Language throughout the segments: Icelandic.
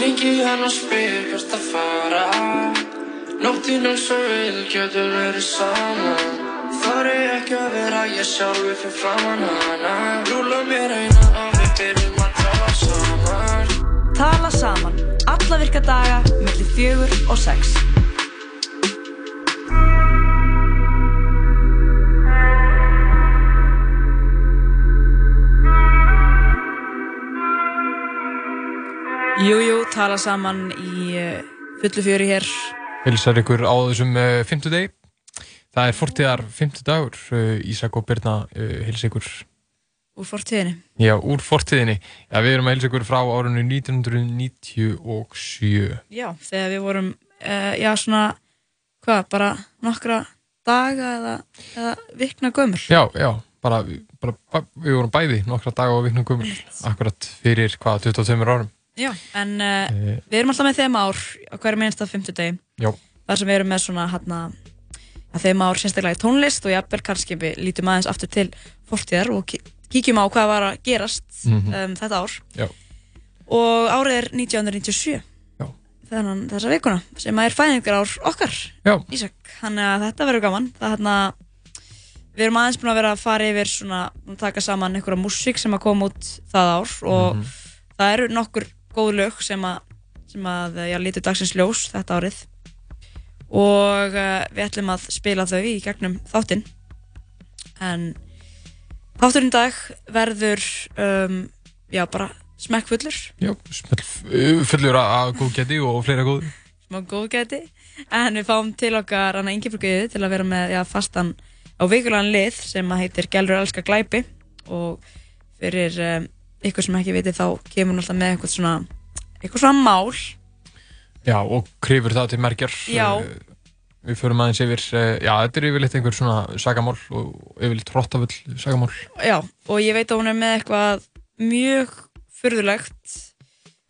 Ringi hann og spyr hvert að fara. Nóttinn eins og vil getur verið saman Þar er ekki að vera ég sjálfi fyrir framann hana. Rúla mér eina og við byrjum að tala saman. Tala saman, alla virka daga, millir fjögur og sex. Jújú, jú, tala saman í uh, fullu fjöri hér. Hilsar ykkur á þessum uh, fymtudegi. Það er fortíðar fymtudagur. Uh, Ísak og Birna hilsa ykkur. Úr fortíðinni. Já, úr fortíðinni. Já, við erum að hilsa ykkur frá árunni 1997. Já, þegar við vorum, já svona, hvað, bara nokkra daga eða, eða vikna gömur. Já, já, bara, bara, við vorum bæði nokkra daga og viknum gummul. Akkurat fyrir hvað, 22 árum. Já, en uh, við erum alltaf með þeim ár á hverju minnst af fymtudegi. Þar sem við erum með svona hérna þeim ár sérstaklega í tónlist og jafnvel kannski við lítum aðeins aftur til fortíðar og kíkjum á hvað var að gerast Mhm. um, þetta ár. Já. Og árið er 1997. Já. Þannig þessa vikuna sem er fæðingar ár okkar. Já. Ísak, þannig að þetta verður gaman. Það er hérna, við erum aðeins búin að vera að fara yfir svona, taka saman einhverja músík sem að koma út það ár og Mhm. það eru nokkur góð lög sem að, sem að já, lítur dagsins ljós þetta árið. Og uh, við ætlum að spila þau í gegnum þáttinn. En þátturinn dag verður um, já bara smekkfullur. Já, smell, uh, fullur af- af góðgæti og fleira góð. smá góðgæti. En við fáum til okkar Anna Ingeborgiði til að vera með já, fastan á vikulegan lið sem að heitir Gælur elska glæpi. Og fyrir um, ykkur sem ekki viti þá kemur hún alltaf með eitthvað svona eitthvað svona mál Já, og krifur það til merkjar. Já. Uh, Við förum aðeins yfir, uh, já, þetta er yfirleitt einhver svona sagamál og yfirleitt hróttafull sagamál. Já, og ég veit að hún er með eitthvað mjög furðulegt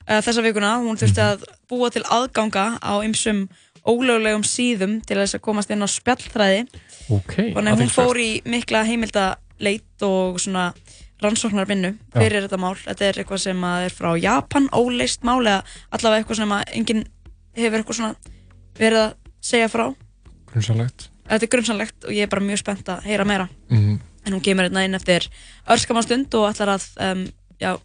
uh, þessa vikuna. Hún þurfti að búa til aðganga á ymsum ólöglegum síðum til þess að komast inn á spjallþræði. Ok, Þannig að hún fór í mikla heimildaleit og svona rannsóknarvinnu fyrir þetta mál. Þetta er eitthvað sem er frá Japan, óleist mál eða allavega eitthvað sem enginn hefur eitthvað svona verið að segja frá. Grunnsanlegt. Þetta er grunnsanlegt og ég er bara mjög spennt að heyra meira. Mhm. En hún kemur hérna inn eftir örskamann stund og ætlar að um, já,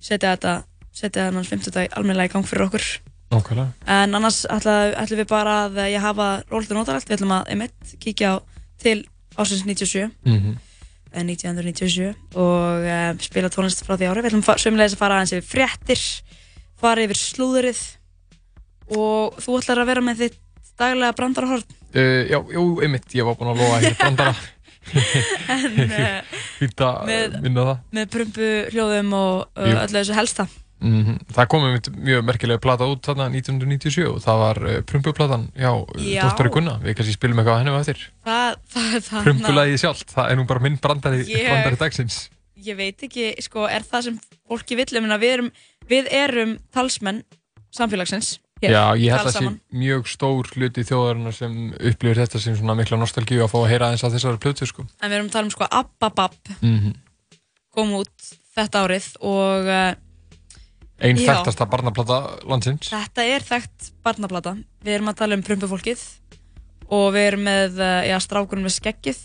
setja þetta setja þennan 50 dag almennilega í gang fyrir okkur. Nákvæmlega. En annars ætlum við bara að eh, ég hafa rólið og notalegt. Við ætlum að emitt kíkja á til ásins 97, Mhm. eh, 1997 og uh, spila tónlist frá því ári. Við ætlum sömulegis að fara aðeins yfir fréttir, fara yfir slúðurið og þú ætlar að vera með þitt daglega brandarahorn. Uh, já, jú, einmitt, ég var búinn að lofa hér brandara. En uh, Fýtt að Með- minna það. með prumpu hljóðum og öllu þessu helsta. Mm Það kom einmitt mjög merkilega plata út þarna 1997 og það var uh, prumpuplatan hjá Já. uh, Dr. Gunna. Við kannski spilum eitthvað að henni á eftir. Það, það, það, er nú bara minn brandari, Ég- brandari dagsins. Ég veit ekki, sko, er það sem fólki vill, ég meina, við erum, við erum talsmenn samfélagsins. hér, Já, ég held að það sé mjög stór hluti þjóðarinnar sem upplifir þetta sem svona mikla nostalgíu að fá að heyra aðeins á þessari plötu, sko. En við erum að tala um, sko, Abba Bab Mm kom út þetta árið og uh, Einn Já. þekktasta barnaplata landsins. þetta er þekkt barnaplata. Við erum að tala um prumpufólkið og við erum með, uh, já, strákurinn með skeggið,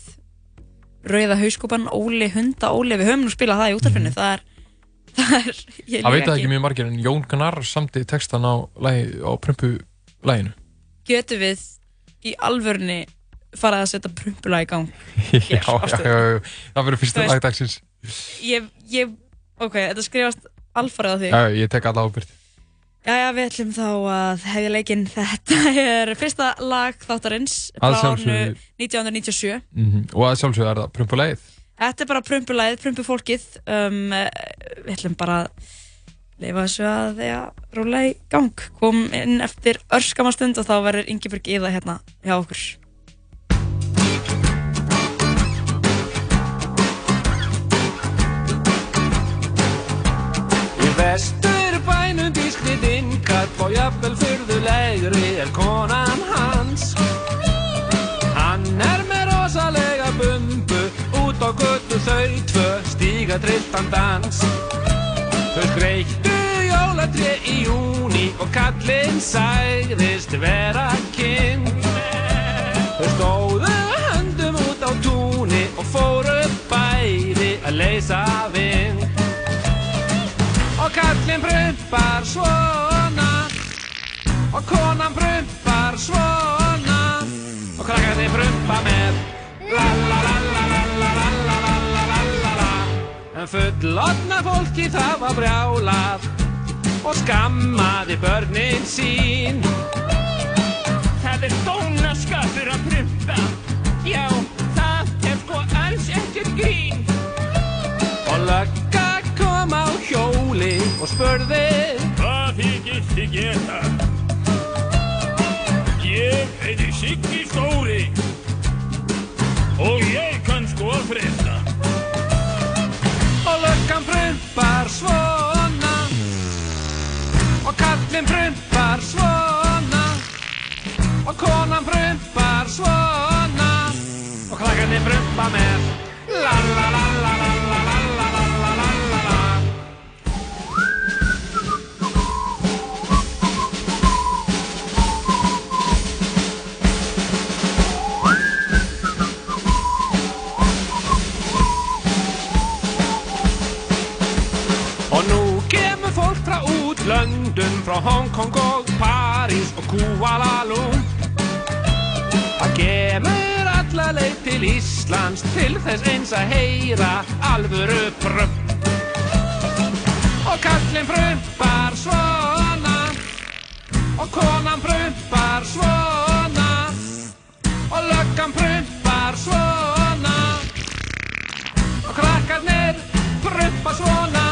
rauða hauskúpan, Óli, hunda, Óli, við höfum nú spilað það í útarfinni, það er, það er, ég Mhm. Það veit líka ekki mjög margir en Jón Gunnar samti textan á, á prumpulæginu. Getum við í alvörni farað að setja prumpula í gang? já, Hér, já, já, stöðinni. já, það verður fyrsta Þú veist- lag dagsins. Ég, ég, ok, þetta skrifast alfarið á þig. Já, ég tek alla ábyrgð. Jæja, við ætlum þá að hefja leikinn. Þetta er fyrsta lag þáttarins Að frá sjálfsögðu. 1997. Mm Og að sjálfsögðu er það prumpulægið. Þetta er bara prumpulæðið, prumpufólkið. Um, eh, við ætlum bara að leifa þessu að ja, rúla í gang. Kom inn eftir örskamastund og þá verður Ingeborg Íða hérna hjá okkur. Í vestur bænum dískrið innkall og jafnvel furðulegri er konan hans Hann er með rosalega bumbu út á götu þau tvö stíga trilltan dans Þau skreittu jólatri í júni og kallinn sæðist vera kinn. Þau stóðu höndum út á túni og fóru bæði að leysa vind. Kallinn prumpar svona og konan prumpar svona og krakkarnir prumpa með la la la la la la la la la la la la la en fullotna fólki það var brjálað og skammaði börnin sín Það er dónaskapur að prumpa Já, hjóli og spurði Hvað þykist þið geta? Ég heiti Siggi Stóri og ég kann sko að frétta. Og löggan prumpar svona Og kallinn prumpar svona Og konan prumpar svona Og krakkarnir prumpa með la la la útlöndum Frá Hongkong og París og Kuala Lumpur. Það kemur alla leið til Íslands Til þess eins að heyra alvöru prump. Og kallinn prumpar svona. Og konan prumpar svona. Og löggan prumpar svona. Og krakkarnir prumpa svona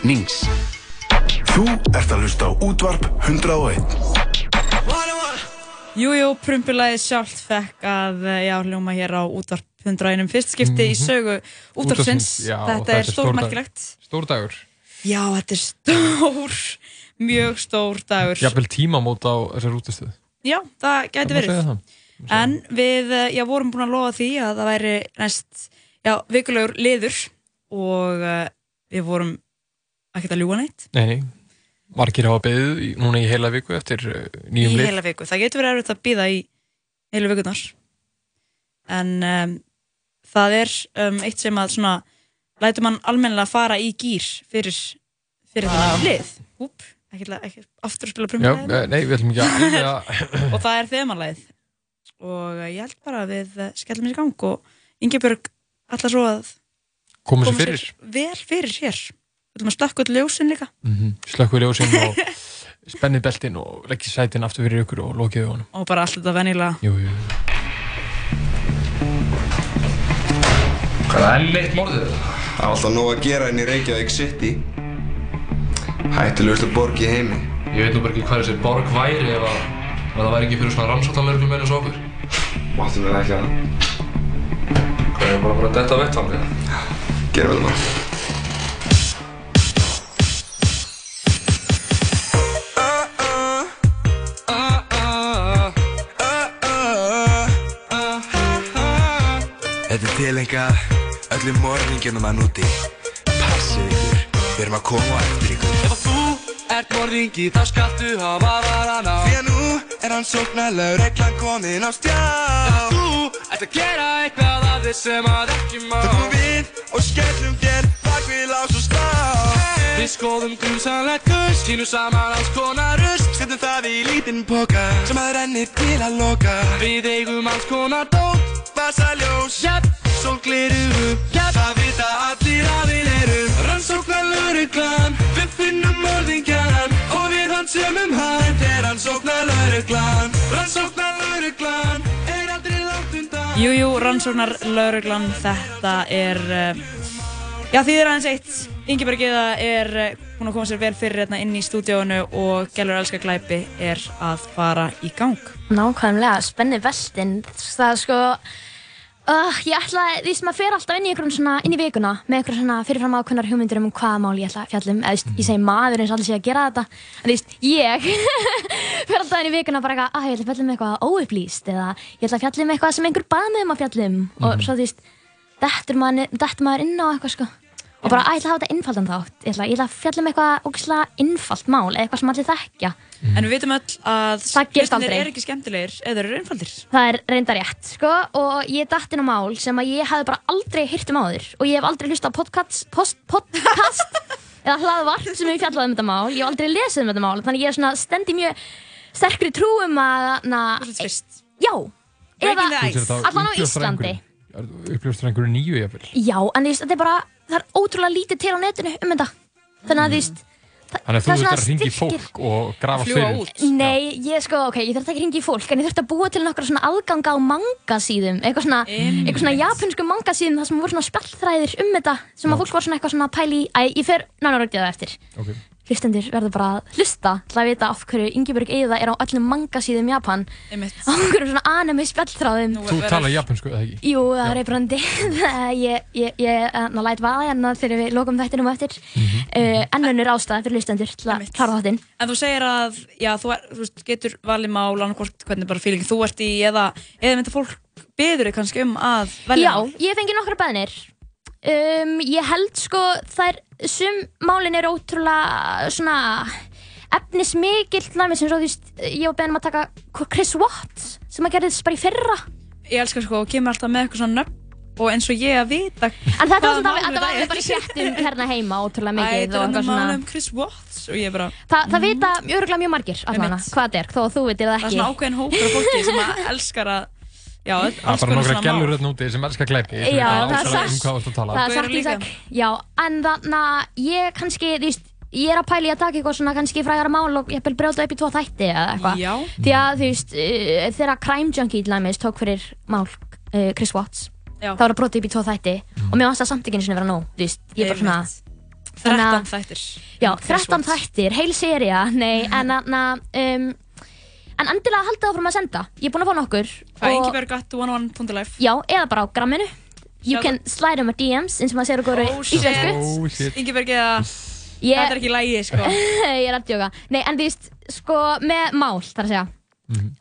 Nings. Þú ert að hlusta á útvarp 101 Jújú, prumpulæðið sjálft fekk að eh, já, hljóma hér á útvarp 101 fyrst skipti í sögu útvarpsins. Mhm. Já, Þetta er stórmerkilegt. Stór dagur. Já, þetta er stór, mjög stór dagur. Jafnvel tímamót á þessar útastöðu. Já, það gæti verið. það. En við, eh, já, vorum búin að lofa því að það væri næst, já, vikulegur liður og uh, við vorum ekkert að ljúga neitt Nei, nei. Margir hafa beðið í- núna í heila viku eftir í nýjum lið. heila viku. Það getur verið erfitt að býða í heilu vikunar. En um, það er um, eitt sem að svona, lætur mann almennilega fara í gýr fyrir, fyrir þennan lið. Úp, ekki, ekki aftur að spila prumpulæðið. eh, nei, við ætlum ekki að að... og það er þemalæð og eh, ég held bara að við eh, skellum þessi gang og Ingebjörg ætla svo að Komum sér vel fyrir hér við ætlum að slökka öll ljósin líka Mm -hmm. Slökkur ljósinn og spennið beltin og leggja sætin aftur fyrir ykkur og lokið honum. og bara allt þetta venjulega Jú, jú. Hvað er enn eitt morðið? Það er alltaf nóg að gera inn í Reykjavík City. Hættulegustu borg í heimi. Ég veit nú bara ekki hvað þessi borg væri ef að, ef það væri ekki fyrir svona rannsóttanlörglum eins og okkur. Máttu mér ekki að það. Hvað er bara bara detta á vettvangið? Gerum við það. Þetta er tilengað öllum morðingjunum að núti. Passið ykkur, við erum að koma á eftir ykkur. Ef þú ert morðingi þá skaltu hafa varan á Því að nú er hann sóknarlegur reglan komin á stjá. Ef þú ert að gera eitthvað af þess sem að ekki má Það komum við og skellum þér bak við lás og slá. Við skoðum grunsamlegt kurs, sínum saman alls konar rust Setjum það í lítinn póka sem að rennir til að loka. Við eigum alls konar dót, Vasaljós, jætt, sólgliru, jætt það vita allir að við erum. Rannsóknar lauruglan, við finnum morðingjan Og við hann semum hann, þetta er rannsóknarlauruglan. Rannsóknarlauruglan er aldrei langt undan. Jújú, rannsóknar lauruglan þetta er uh, já því er aðeins eitt Ingeborg Eða er uh, búin að koma sér vel fyrir hérna inn í stúdíónu og Gellur elskar glæpi er að fara í gang. Nákvæmlega, spenni veltin. Það er sko, uh, ég ætla, því sem maður fer alltaf inn í svona, inn í vikuna með einhverjum svona fyrirfram ákveðnar hugmyndir um hvaða mál ég ætla að fjalla um. Eða, veist, ég segi maður eins og allir sé að gera þetta. En þú veist, ég fer alltaf inn í vikuna bara eitthvað, að ég ætla að fjalla um eitthvað óupplýst eða ég ætla að fjalla um eitthvað sem einhver bað mig um að fjalla um. Og svo þú veist, dettur maður, dettur maður inn á eitthvað sko. Og bara, ég ætla að hafa þetta innfaldan þátt. Ég ætla, ég ætla að fjalla um eitthvað ógeðslega innfalt mál, eða eitthvað sem allir þekkja. En við vitum öll að Það aldrei. eru ekki skemmtilegir eða þeir eru einfaldir. Það er reynda rétt, sko, og ég datt inn á mál sem að ég hefði bara aldrei hýrt um áður og ég hef aldrei hlustað á podcast, post, podcast eða hlaðvarp sem hefur fjallað um þetta mál, ég hef aldrei lesið um þetta mál, þannig ég er svona stendi mjög sterkri trú um að, na, já, eða allan á Íslandi. Uppljóstur einhverju nýju jafnvel. Já, en þetta er bara, það er ótrúlega lítið til á netinu um þetta, þannig að þú veist, Þannig að þú það svona að ringa í fólk og grafa fyrir. Nei, ég sko, ok, ég þurfti ekki að ringa í fólk en ég þurfti að búa til nokkra svona aðganga á mangasíðum eitthvað svona, eitthvað svona japansku mangasíðum þar sem voru svona spjallþræðir um þetta sem að fólk var svona eitthvað svona að pæli í Æ, ég fer nánar í það eftir. Ok. Hlustendur verður bara að hlusta til að vita af hverju Ingeborg Eða er á öllum mangasíðum Japan. Á einhverjum svona anime spjallþráðum. Þú tala japansku, eða ekki? Jú, það er reybrandi Ég, ég, ég ná, læt vaða hérna þegar við lokum þættinum á eftir. Mhm. uh, En önnur ástæða fyrir hlustendur til að klára þáttinn. En þú segir að, já, þú, er, þú getur valið mál annarkvort hvernig bara feeling þú ert í eða, eða mynda fólk beður þig kannski um að velja Já, ég fengi nokkra beðnir um, Ég held sko þær sum málin eru ótrúlega svona efnismikill sem svo þú veist ég var beðin um að taka Chris Watts sem að gerðist bara í fyrra Ég elskar sko, og kemur alltaf með eitthvað svona nöfn og eins og ég að vita En þetta var svona, þetta var er. bara í fréttum hérna heima ótrúlega Æ, mikið þetta er og enda eitthvað mál svona um Chris Watts og ég bara Þa, Það vita öruglega mjög margir allan Einmitt. hvað þetta er, þó að þú veitir það Það er ekki svona ákveðin hópur af fólki sem að elskar að Já, Það er bara nokkra gælur hérna úti sem elskar sem Já, það er satt. Um að tala. Það er eru í líka. sak Já, en þannig að ég kannski, þú veist Ég er að pæla í að taka eitthvað svona kannski frægara mál og ég vil brjóta upp í tvo þætti eða eitthvað Já. Því að þú veist, uh, þegar Crime Junkie til dæmis tók fyrir mál uh, Chris Watts Já. þá var það brotið upp í tvo þætti og mér varst það samt ekki einu sinni vera nóg, þú veist, ég er bara svona Einmitt. Þannig að- 13 þættir Já, Chris 13 þættir, heil seria, nei, en þannig að um, En endilega haldið áfram að senda, ég er búin að fá nokkur Hvað, og- Ingeborg at 101.life Já, eða bara á gramminu You Sjáðu. can slide um a DMs eins og maður segir góru Oh, shit. íslensku Oh shit. Ingeborg eða Ég- Þetta er ekki lægi sko ég er að djóka Nei, en þú veist, sko, með mál, þar að segja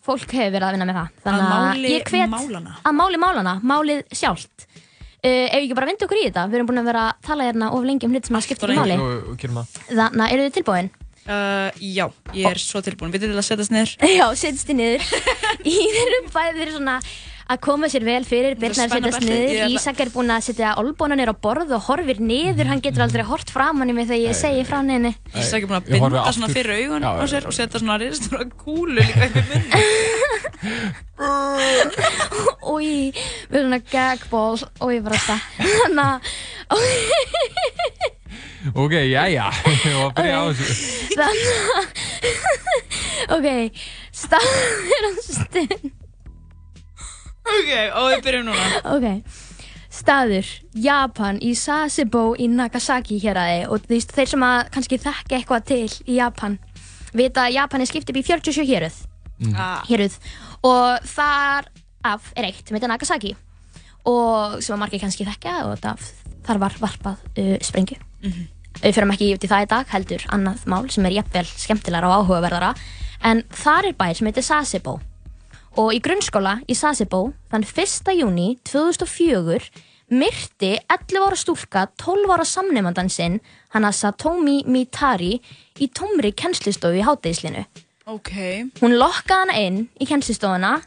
Fólk hefur verið að vinna með það Þannig Að að máli ég hvet málanna. Að máli málana, málið sjálft uh, Ef ég ekki bara vinda okkur í þetta Við erum búin að vera að tala hérna of lengi um hlut sem að skipta ekki máli Jú, jú, gerum það. Þannig að eru þið tilbúin? Uh, Já, ég er svo tilbúin. Vitið til að setjast niður? Já, setjast þið niður. Í þeirrum bæðir svona að koma sér vel fyrir Birna er að setjast. Ég niður Ísak er búinn að setja olbónanir á borð og horfir niður. Hann getur aldrei hort framan í mig þegar ég segi frá henni. Ísak er búin að Ég binda svona fyrir augun á sér og setja svona risastóra kúlu líka upp í munn Úi, við erum svona gagból og ég bara það Þannig að Ok, jæja. Ég var að byrja á þessu. Þannig að Ok, staður á stund. Ok, og við byrjum núna. Ok, staður Japan í Sasebo í Nagasaki héraði og þú veist, þeir sem að kannski þekki eitthvað til í Japan vita að Japan er skipt upp í 47 héruð. Ah, héruð. Og þar af er eitt sem heitir Nagasaki og sem að margir kannski þekkja og það, þar var varpað uh, sprengju við fyrir ekki út í það í dag heldur annað mál sem er jafnvel skemmtilegra og áhugaverðara. En þar er bær sem heitir Sasebo. Og í grunnskóla í Sasebo þann 1. júni 2004 myrti 11 ára stúlka 12 ára samnefndan sinn hana Satomi Mitari í tómri kennslistofu í hátægislinu Ok. Hún lokkaði hana inn í kennslistofuna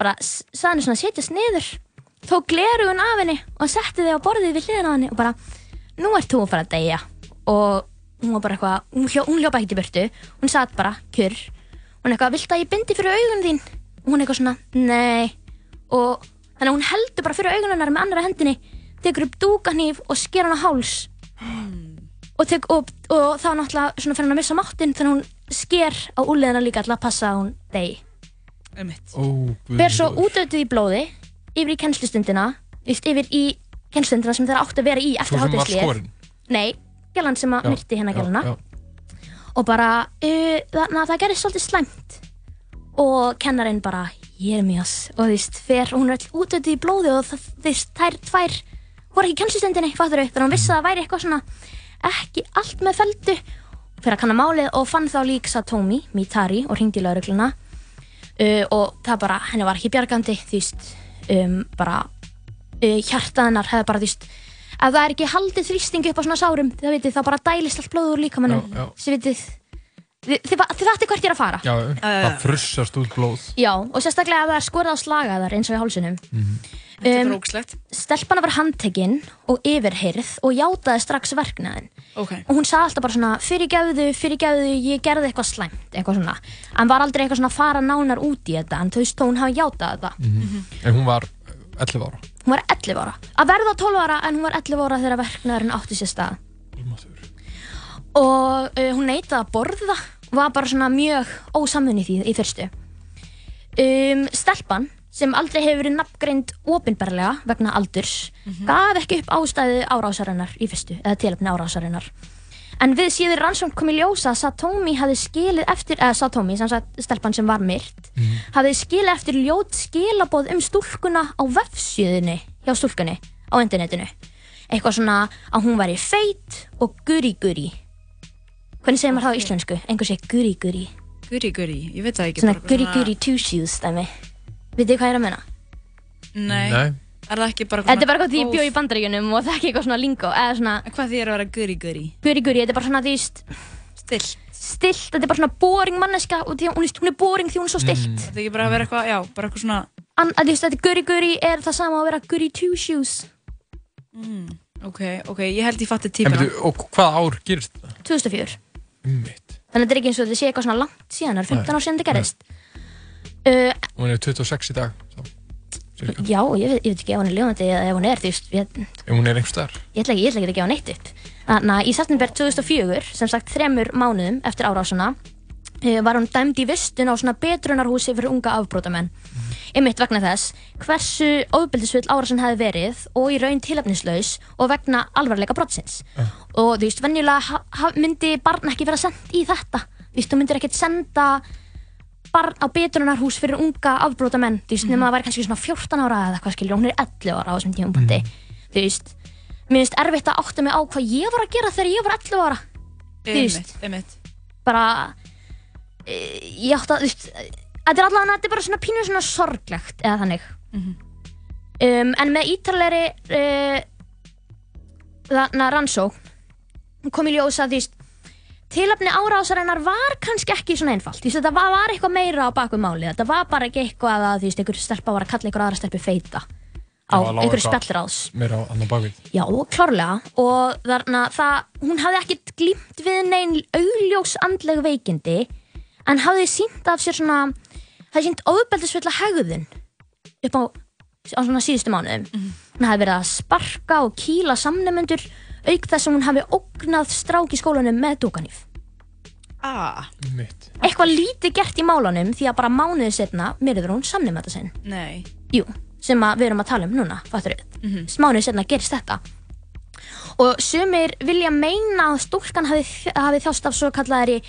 bara s- sagði henni svona setjast niður tók glerugun af henni og setti þig á borðið við hliðina á henni og bara nú ert þú að fara að deyja. Og hún var bara eitthvað, hún, hljó, hún hljópa ekkert í burtu. Hún satt bara kjur hún eitthvað, viltu að ég bindi fyrir augun þín? Og hún eitthvað svona, nei. Og þannig að hún heldur bara fyrir augun hennar með annara hendinni tekur upp dúkanýf og sker hann á háls. Og, tek, og, og þá náttúrulega svona fyrir hann að missa máttinn þannig að hún sker á úliðina líka til að passa að hún Einmitt. Ó, ber svo útötuð í blóði yfir í kennslustundina yfir í kennslustundina sem þeir áttu að vera í Svo eftir sem var skorinn. nei, gælan sem að myrti hérna gæluna. og bara uh, þannig að það gerði svolítið slæmt. Og kennarinn bara Jeremías. Og þú veist, fer hún er all útöndi í blóði og það, þú veist, þær tvær voru ekki kennslustendinni, fattur þau, þannig að hún vissi að það væri eitthvað svona ekki allt með feldu fyrir að kanna málið og fann þá lík Satomi, Mitari og hringdi í laurugluna uh, og það bara, henni var ekki bjargandi þú veist, um, bara uh, hjartað hennar hefði bara, veist ef það er ekki haldið þrýsting upp á svona sárum það vitið, þá bara dælist allt blóður líka mannum sem vitið þið, þið, þið veitir hvert ég er að fara Já, það frussast út blóð. Já, og sérstaklega ef það er skorað á slagaðar eins og í hálsunum. Þetta er Um, ógslegt. Stelpana var handtekinn og yfirheyrð og játaði strax verknaðin. Ok. Og hún sagði alltaf bara svona, fyrirgefðu, fyrirgefðu, ég gerði eitthvað slæmt, eitthvað svona. En var aldrei eitthvað svona að fara nánar út í þetta, en þú veist, hún hafi játað þetta. En hún var 11 ára. Hún var 11 ára. Að verða 12 ára, en hún var 11 ára þegar verknaðurinn átti sér stað. Og uh, hún neitaði að borða, var bara svona mjög ósamðun í því í fyrstu. Um, stelpan, sem aldrei hefur verið nafngreind opinberlega vegna aldurs, gaf ekki upp ástæðu árásarinnar í fyrstu, eða tilöfni árásarinnar. En við síður rannsókn kom í ljósa að Satomi hafði skilið eftir, eða Satomi, sem sagt stelpan sem var myrt, hafði skilið eftir ljót skilaboð um stúlkuna á vefsíðunni hjá stúlkunni á internetinu. Eitthvað svona að hún væri feit og guri-guri. Hvernig segir maður það á íslensku? Einhver segir guri-guri. Guri-guri, ég veit það ekki. Svona guri-guri two-shoes dæmi. Vitið þið hvað ég er að menna? Nei. Nei. Er það ekki bara Þetta er bara hvað því ég bjó í bandaríkjunum og það er ekki eitthvað svona lingo eða svona Hvað því er að vera guri-guri? Guri-guri, þetta er bara svona því Stilt Stilt, þetta er bara svona boring manneska og því, hún, er- hún er boring því hún er svo stilt Þetta er ekki bara að vera eitthvað, já, bara eitthvað svona An, að, þú veist, Þetta guri-guri er það sama að vera guri two-shoes mm, Ok, ok, ég held ég fatti En típuna byrju, og hvað ár gerist þetta? 2004 Einmitt. Þannig að þetta er ekki eins og þetta sé eitthvað svona langt síðan það er 15 Nei, ár síðan þetta gerist uh, Hún er 26 í dag. Þá. cirka. Já, ég veit, ég veit ekki ef hún er ljóðandi eða ef hún er, þú veist, ég, Ef hún er einhvers staðar. ég ætla ekki, ég ætla ekki að gefa neitt upp. Þannig að í september 2004, sem sagt þremur mánuðum eftir árásuna, eh, var hún dæmd í vistun á svona betrunarhúsi fyrir unga afbrótamenn. Einmitt vegna þess hversu ofbeldisfull árásin hefði verið og í raun tilefnislaus og vegna alvarleika brottsins. Og þú veist, venjulega myndi barn ekki vera sendt í þetta. Þú veist, þú myndir ekkert senda barn á betrunarhús fyrir unga afbrótamenn, þú veist, nema það væri kannski svona 14 ára eða eitthvað skilur, hún er 11 ára á þessum tímapunkti. Þú veist, mér finnst erfitt að átta mig á hvað ég var að gera þegar ég var 11 ára. Þú veist, bara e, ég átti að, þú veist þetta er allavega, þetta er bara svona pínu svona sorglegt eða þannig. Um, en með ítalegri uh, þarna rannsókn kom í ljósa því tilöfni árásarinnar var kannski ekki svona einfalt. Því þetta var, var eitthvað meira á baku máli. Þetta var bara ekki eitthvað að því einhver stelpa var að kalla einhver aðra stelpu feita á einhverju spjallráðs. Meira á annan bakvið. Já, klárlega. Og þarna það, hún hafði ekkert glýmt við neinn augljós andleg veikindi en hafði sínt af sér svona hafði sínt ofbeldisfulla hegðun upp á, á svona síðustu mánuðum hún hafði verið að sparka og kýla samnemendur auk þess að hún hafði ógnað strák í skólanum með dúkanýf Ah, Mitt. eitthvað lítið gert í málunum því að bara mánuðið setna myrður hún samnemenda sinn nei Jú, sem að við erum að tala um núna, fattur við. Mm -hmm. Smánuð setna gerist þetta. Og sumir vilja meina að stúlkan hafi, hafi þjást af svo kallaðari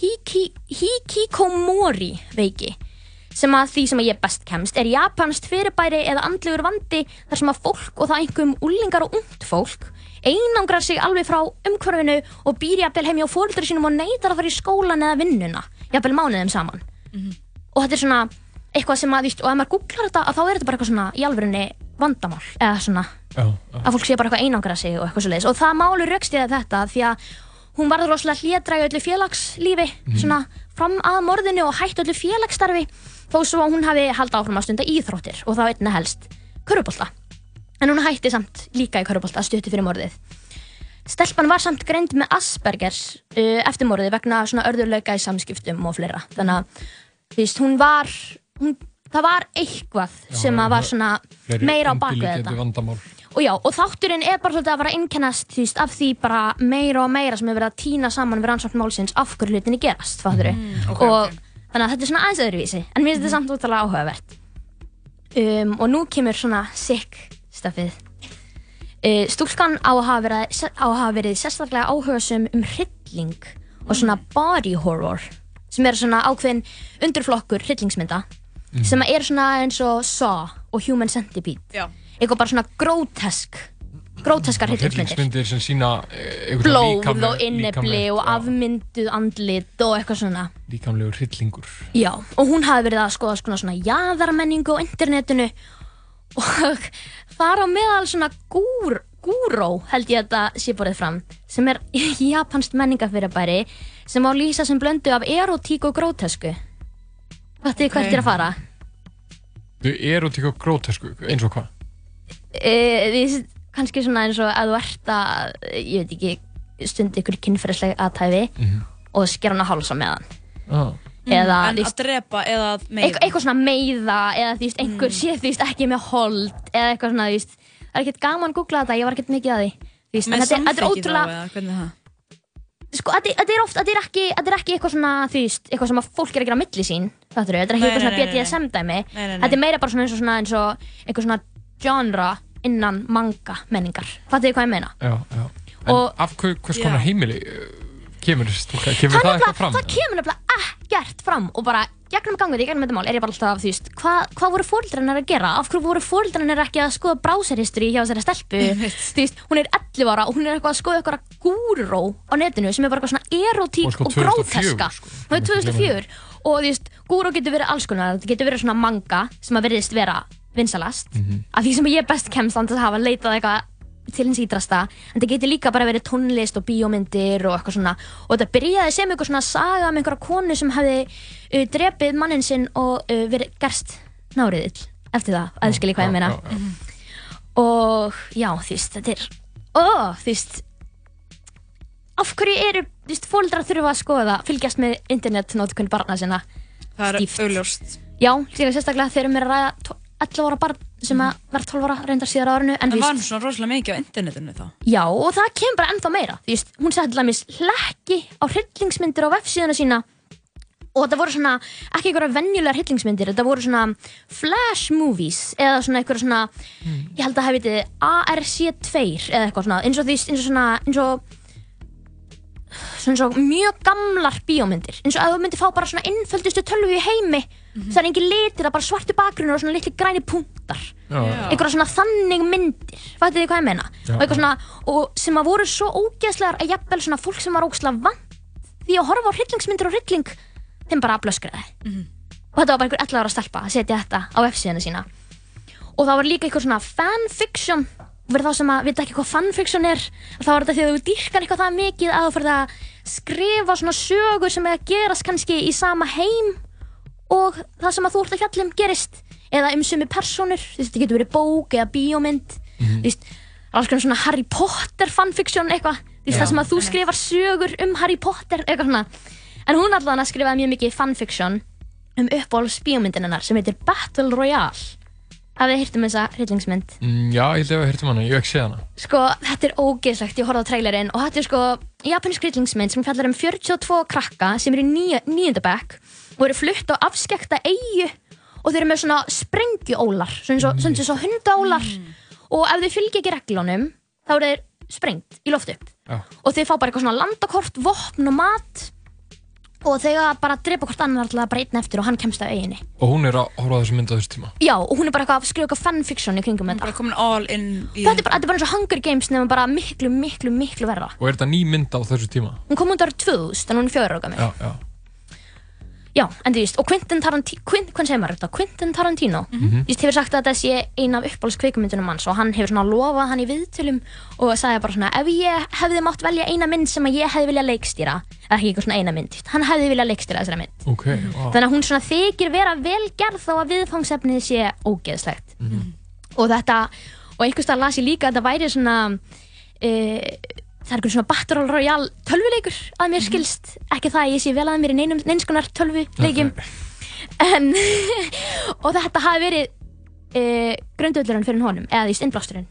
hiki, hikikomori veiki sem að því sem að ég best kemst er japanst fyrirbæri eða andlegur vandi þar sem að fólk og það einhverjum úlingar og ungt fólk einangrar sig alveg frá umhverfinu og býr jafnvel heim hjá fóreldri sínum og neytar að fara í skólan eða vinnuna jafnvel mánuðum saman. Og þetta er svona eitthvað sem að, og ef maður googlar þetta að þá er þetta bara eitthvað svona í alvörunni vandamál eða svona Já, já. að fólk sé bara eitthvað einangra sig og eitthvað svo og það málu raukstiða þetta því að hún varður rosalega hlédræg öllu félagslífi svona fram að morðinu og hætt öllu félagsstarfi þó svo að hún hafi haldið áfram að stunda íþróttir og þá einna helst körubólta en hún hætti samt líka í körubólta stuttu fyrir morðið. Stelpan var samt greind með Aspergers uh, eftir morðið vegna svona örðurlauka í samskiptum og fleira. Þannig að þú veist, hún var hún, það var eitthvað sem að var svona meira á undirliggjandi þetta. vandamál. og já, og þátturinn er bara svolítið að að innkennast veist, af því bara meira og meira sem hefur verið að týna saman við rannsókn málsins af hverju hlutinni gerast, fattur Mm, ok, og ok. Þannig að þetta er svona aðeins öðruvísi en mér finnst þetta samt úttalega áhugavert. Um, og nú kemur svona sick stafið Uh, stúlkan á að hafa verið, á að hafa verið sérstaklega áhugasum um hrylling og svona body horror sem er svona ákveðin undirflokkur hryllingsmynda Mhm. sem er svona eins og Saw og Human Centipede. Já. eitthvað bara svona grótesk gróteskar hryllingsmyndir sem sína eh, blóð og líkamlegt, og afmynduð andlit og eitthvað svona. Líkamlegur hryllingur. Já, og hún hafi verið að skoða svona, svona jaðarmenningu á internetinu og þar á meðal svona gúr, gúró held ég að þetta sé borðið fram sem er japanst menningafyrirbæri sem á lýsa sem blöndu af erotík og grótesku. Þetta er hvert ég er að fara? Þau eru til grótesku, eins og hvað? e, því, kannski svona eins og að þú ert að ég veit ekki, stundi ykkur kynferðisleg aðtæfi Mhm. og skera hann á háls á meðan Ah. eða en þú að drepa eða að meiða. Eitthvað, eitthvað svona meiða eða þú veist, einhver sé þú veist ekki með hold eða eitthvað svona, þú veist það er ekkert gaman að googla þetta, ég var ekkert mikið að því veist, en með þetta, er- ótrúlega eða hvernig það? Sko, þetta, er oft, þetta er ekki, þetta er ekki eitthvað svona þú veist, eitthvað sem að fólk er að gera á milli sín þetta er ekki Nei, eitthvað svona. BDSM dæmi. Þetta er meira bara svona eins og svona, eins og eitthvað svona genre innan manga menningar, fattu þið hvað ég meina? Já, já En Og- af hver, hvers Já. konar heimili uh, kemur kemur það, það, eitthvað fram? það kemur nefnilega ekkert fram og bara gegnum gangið í gegnum þetta mál er ég bara alltaf veist, hvað, hvað voru fóreldrarnir að gera af hverju voru fóreldrarnir ekki að skoða browserhistory hjá þessari stelpu veist, hún er 11 ára og hún er eitthvað að skoða eitthvað gúró á netinu sem er bara eitthvað svona erotík Og sko og 2004, gróteska sko. það er 2004 og þú veist, gúró getur verið alls konar þetta getur verið svona manga sem að verðist vera vinsalast. Mhm. af því sem ég best kemst að hafa leitað eitthvað til hins ídrasta en það getur líka bara verið tónlist og bíómyndir og eitthvað svona. Og þetta byrjaði sem eitthvað svona saga um einhverja konu sem hefði uh, drepið mannin sinn og uh, verið gerst náriðill eftir það, aðskilji hvað ég meina. og já, þú veist, þetta er ó, þú veist af hverju eru, þú veist, fóldrar þurfa að skoða, fylgjast með internetnótkun barna sinna? Það er auðljóst já, sérstaklega þegar mér að ræða 11 ára barn sem að verða 12 ára reyndar síðar á árinu en, þú var svona rosalega mikið á internetinu þá? Já, og það kemur bara ennþá meira. Þú veist, hún setti til dæmis hlekki á hryllingsmyndir á vefsíðuna sína. Og þetta voru svona, ekki einhverja venjulegar hryllingsmyndir, þetta voru svona flash movies eða svona einhverja svona ég held að það heiti ARC2 eða eitthvað svona, eins og því eins og svona, eins og svona og mjög gamlar bíómyndir. Eins og að þú myndir fá bara svona innföldustu tölvu í heimi það er engin litir, það er bara svartu bakgrunur og svona litli græni punktar. Já. einhverja svona þannig myndir. Fattu þið hvað ég meina? Já, og, eitthvað svona, og sem að voru svo ógeðslegar að jafnvel svona fólk sem var ógeðslega vant því að horfa á hryllingsmyndir og hrylling þeim bara blöskraði og þetta var bara einhver 11 ára stelpa að setja þetta á F-síðuna sína. Og það var líka eitthvað svona fanfiction fyrir þá sem að vita ekki hvað fanfiction er þá var þetta því að þú dýrkar eitthvað það mikið að þú fyrir að skrifa svona sögur sem er að gerast kannski í sama heim og það sem að þú ert að fjalla um gerist. Eða um sumi personur þú veist, þetta getur verið bók eða bíómynd þú veist, alls konar svona Harry Potter fanfiction eitthvað, þú veist, það sem að þú skrifar sögur um Harry Potter eitthvað svona. En hún allan að skrifaði mjög mikið fanfiction um uppáhalds bíómyndin hennar sem heitir Battle Royale. Hafið þið hýrt um þessa hryllingsmynd? Mm, já, ég hef heyrt um hana, ég hef ekki séð hana. Sko, þetta er ógeðslegt, ég horfði á trailerinn og þetta er sko japansk hryllingsmynd sem fjallar um 42 krakka sem eru í níu, níundabæk og eru flutt á afskekta eigu og þeir eru með svona sprengjuólar svona eins og- svona eins og hundaólar og ef þau fylgja ekki reglunum þá eru þeir sprengt í loft upp. Já. og þeir fá bara eitthvað svona landakort, vopn og mat. Og þeir bara drepa hvort annar alltaf bara einn eftir og hann kemst af eiginni Og hún er að horfa á þessu mynd á þessu tíma? Já, og hún er bara eitthvað að skrifa eitthvað fanfiction í kringum þetta. bara komin all in í Þetta er bara, þetta er bara eins og Hunger Games nema bara miklu, miklu, miklu verra. Og er þetta ný mynd á þessu tíma? Hún kom árið 2000, en hún er fjóra ára gammal Já, en þú veist, og Quentin Tarantino Hvernig segir maður þetta? Quentin Tarantino Mhm. Þú veist, hefur sagt að þetta sé ein af uppáhalds kveikmyndunum hans og hann hefur svona lofað hann í viðtölum og sagði bara svona, ef ég hefði mátt velja eina mynd sem að ég hefði viljað leikstýra eða ekki eitthvað svona eina mynd, hann hefði viljað leikstýra þessari mynd Ok, wow þannig að hún svona þykir vera vel gerð þó að viðfangsefnið sé ógeðslegt Mhm. og þetta og einhvers stað las ég líka að þetta væri svona e, það er einhvern svona Battle Royale tölvuleikur að mér skilst. Ekki það að ég sé vel að mér í neinum, neinskonar tölvuleikjum. En og þetta hafi verið e, grundöldurinn fyrir honum eða því innblásturinn.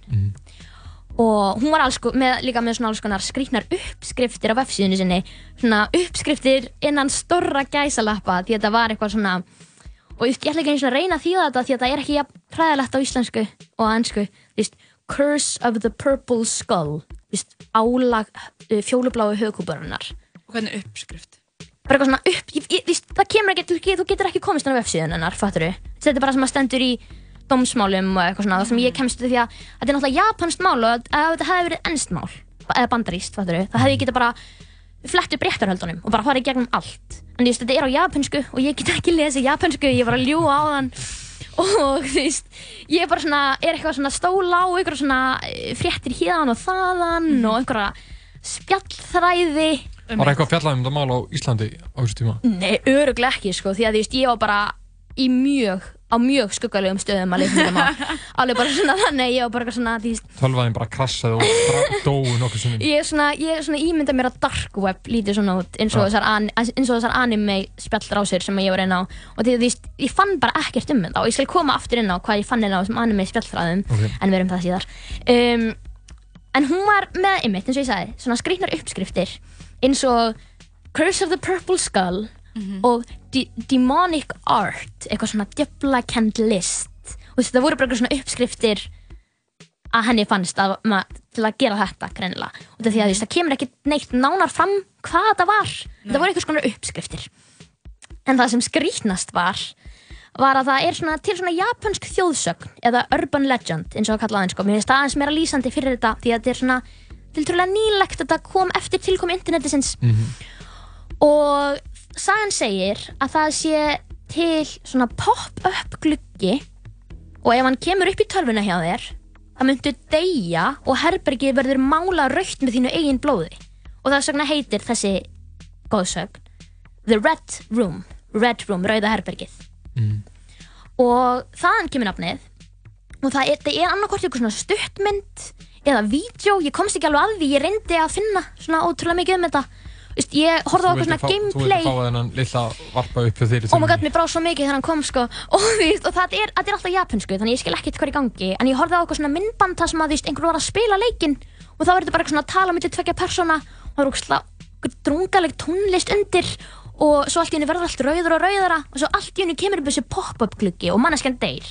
Og hún var alls, með, líka með svona alls konar skrýtnar uppskriftir á vefsíðunni sinni. Svona uppskriftir innan stórra gæsalappa því þetta var eitthvað svona og ég ætla ekki einu svona að reyna að þýða þetta því að þetta er ekki jafn hræðilegt á íslensku og ennsku Curse of the Purple Skull Vist, álag uh, fjólubláu högkúparinnar Og hvernig uppskrift? bara eitthvað svona upp ég, ég, víst, það kemur ekki, þú, þú getur ekki komist inn á vefsíðun hennar, fattur þetta er bara sem að stendur í dómsmálum og eitthvað svona það sem ég kemst því að þetta er náttúrulega japanskt mál og ef þetta hefði verið ennst mál eða bandaríst, fattur það hefði ég getið bara flett upp réttarhöldunum og bara farið gegnum allt. En þú veist, þetta er á japansku og ég get ekki lesið japansku, ég var að ljúa á þann og þú veist, ég er bara svona er eitthvað svona stóla á einhverja svona eh, fréttir hérðan og þaðan og einhverja spjallþræði Var eitthvað fjallað um þetta mál á Íslandi á þessu tíma? Nei, öruglega ekki sko, því að þú veist, ég var bara í mjög, á mjög skuggalegum stöðum að leikna þetta mál. Alveg bara svona þannig, ég var bara eitthvað svona, veist, Tölvaðin bara krassaði og dóu nokkur sinnum. ég er svona, ég er svona ímynda mér að dark web lítið svona út eins og þessar, an, eins og þessar anime spjallrásir sem ég var inn á og því veist, ég fann bara ekkert um þetta og ég skal koma aftur inn á hvað ég fann inn á þessum anime spjallræðum Ok. en við erum það síðar. Um, en hún var með einmitt, eins og ég sagði, svona skrýtnar uppskriftir eins og Curse of the Purple Skull og D Demonic Art eitthvað svona djöflakend list. Og þú veist, það voru bara eitthvað svona uppskriftir að henni fannst að, ma, til að gera þetta greinilega. Og því að þú veist, það kemur ekki neitt nánar fram hvað þetta var. Það voru eitthvað svona uppskriftir. En það sem skrýtnast var var að það er svona til svona japansk þjóðsögn eða urban legend eins og að kalla það sko. mér finnst það aðeins meira lýsandi fyrir þetta því að þetta er svona tiltrúlega nýlegt þetta kom eftir tilkom internetisins og sagan segir að það sé til svona pop-up gluggi og ef hann kemur upp í tölvuna hjá þér það myndu deyja og herbergið verður mála raukt með þínu eigin blóði. Og það sagna heitir þessi góðsögn The Red Room Red Room, rauða herbergið. Og þaðan kemur nafnið. Og það er, er annarkvort eitthvað svona stuttmynd eða vídeo, ég komst ekki alveg að því ég reyndi að finna svona ótrúlega mikið um þetta Vist, ég horfði á eitthvað svona Þú gameplay vildi fá þennan lilla varpa upp hjá þér í oh my god, tölvunni. mér brá svo mikið þegar hann kom sko. Og, þú veist, og það er, er alltaf japansku þannig ég skil ekkert hvað er í gangi. En ég horfði á eitthvað svona myndband þar sem að þú veist, einhver var að spila leikinn. Og þá er þetta bara eitthvað svona að tala myndið tvekja persóna. Og það er eitthvað drungaleg tónlist undir. Og svo allt í henni verður allt rauður og rauðara. Og svo allt í henni kemur upp þessi pop-up gluggi og manneskjan deyr.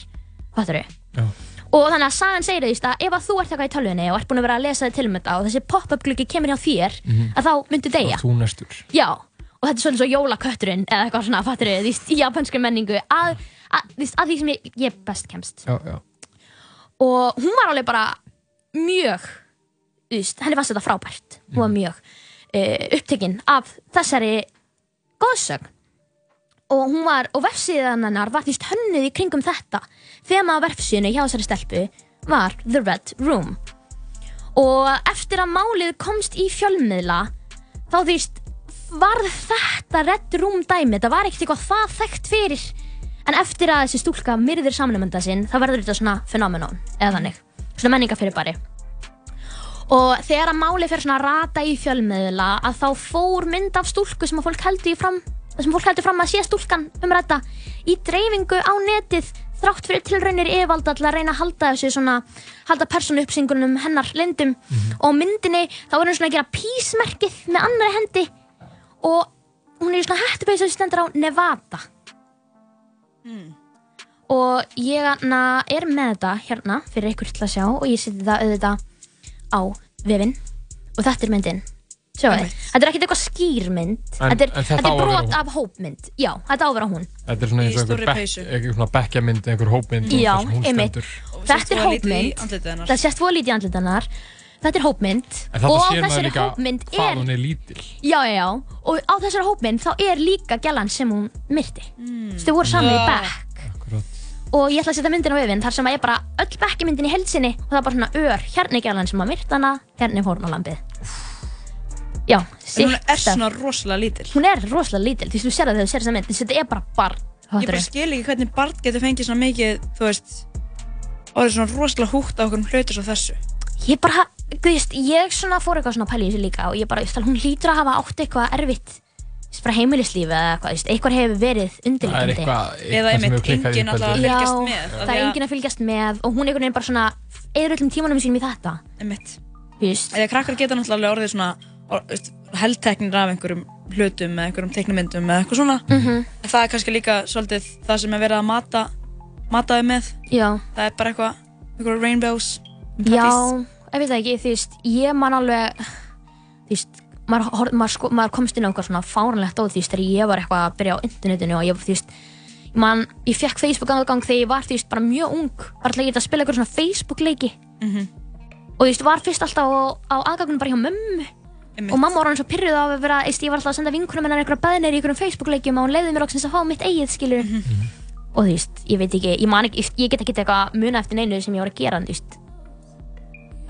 Fattar Já. Og þannig að sagan segir því að ef að þú ert eitthvað í tölvunni og ert búin að vera að lesa þig til um þetta og þessi pop-up gluggi kemur hjá þér Mhm. að þá myndu deyja Þú næstur. Já, og þetta er svolítið svo jólakötturinn eða eitthvað svona, fattur þið, í japansku menningu að, að, að því sem ég, ég best kemst. Já, já. Og hún var alveg bara mjög, þú veist, henni fannst þetta frábært. Hún var mjög uh, upptekinn af þessari góðsögn. Og hún var, og vefsíðan hennar var því hönnuð í kringum þetta. Þema af vefsíðinu hjá þessari stelpu var The Red Room. Og eftir að málið komst í fjölmiðla, þá þú veist, varð þetta Red Room dæmi, þetta var ekkert eitthvað það þekkt fyrir. En eftir að þessi stúlka myrðir samnumönda sinn, þá verður þetta svona fenómenón, eða þannig, svona menningafyrirbæri. Og þegar að málið fer svona að rata í fjölmiðla, að þá fór mynd af stúlku sem fólk heldur fram, fólk heldur fram að sé stúlkan um þetta, í dreifingu á netið, þrátt fyrir tilraunir yfirvalda til að reyna að halda þessu svona, halda persónu uppsingunum hennar lindum. Og á myndinni, þá er hún svona að gera písmerkið með annari hendi og hún er svona hættupeysu sem stendur á Nevada. Og ég na, er með þetta hérna fyrir ykkur til að sjá og ég seti það auðvitað á vefinn og þetta er myndin. Þetta er ekkert eitthvað skýrmynd, þetta er, þetta þetta er brot af hópmynd. Já, þetta á að vera hún. Þetta er svona eins og einhver, bekkjamynd, einhver hópmynd Já, einmitt. Þetta er hópmynd. Það sést fóða lítið í andlitið hennar. Þetta er hópmynd. En þetta og á þessari hópmynd hvað er... hún er lítil. Já, já, já. Og á þessari hópmynd þá er líka gælan sem hún myrti. Mm. Þau voru saman í bekk. Og ég ætla að setja myndin á vefinn þar sem að ég bara öll bekkjamyndin í heilsinni og það er bara svona ör. Hérna er gælan sem að myrta hana, hérna er fórnalambið. Já, En hún er svona rosalega lítil. Hún er rosalega lítil, því þú sér það þegar þú sér þessa mynd, því þetta er bara barn. Ég bara skil ekki hvernig barn getur fengið svona mikið, þú veist, orðið svona rosalega húgt á okkur hluti svo þessu. Ég bara, þú veist, ég svona fór eitthvað svona að pæla í þessu líka og ég bara, þú veist, hún hlýtur að hafa átt eitthvað erfitt, þú veist, bara heimilislífi eða eitthvað, eitthvað hefur verið Það er undirleikandi. eitthvað, Eða eitthvað alltaf því heldteknir af einhverjum hlutum eða einhverjum teiknumyndum eða eitthvað svona. Mhm. En það er kannski líka svolítið það sem er verið að mata, mata þau með. Já. Það er bara eitthvað, einhverjum rainbows, Já, ég veit ekki, þú veist, ég man alveg, þú veist, maður, maður, sko, maður komst inn á eitthvað svona fáranlegt á því, þegar ég var eitthvað að byrja á internetinu og ég, þú veist, man, ég fekk Facebook aðgang þegar ég var, veist, bara mjög ung, bara til að geta að spila eitthvað svona Facebook leiki Mhm. og þú veist, var fyrst alltaf á, á aðgangunum bara hjá mömmu Einmitt. og mamma var hann svo pyrruð á að vera, ég var alltaf að senda vinkunum hennar einhverja beðnir í einhverjum Facebook leikjum og hún leiði mér loksins að fá mitt eigið, skilur og þú veist, ég veit ekki, ég man ekki, ég get ekki eitthvað muna eftir neinu sem ég var að gera, þú veist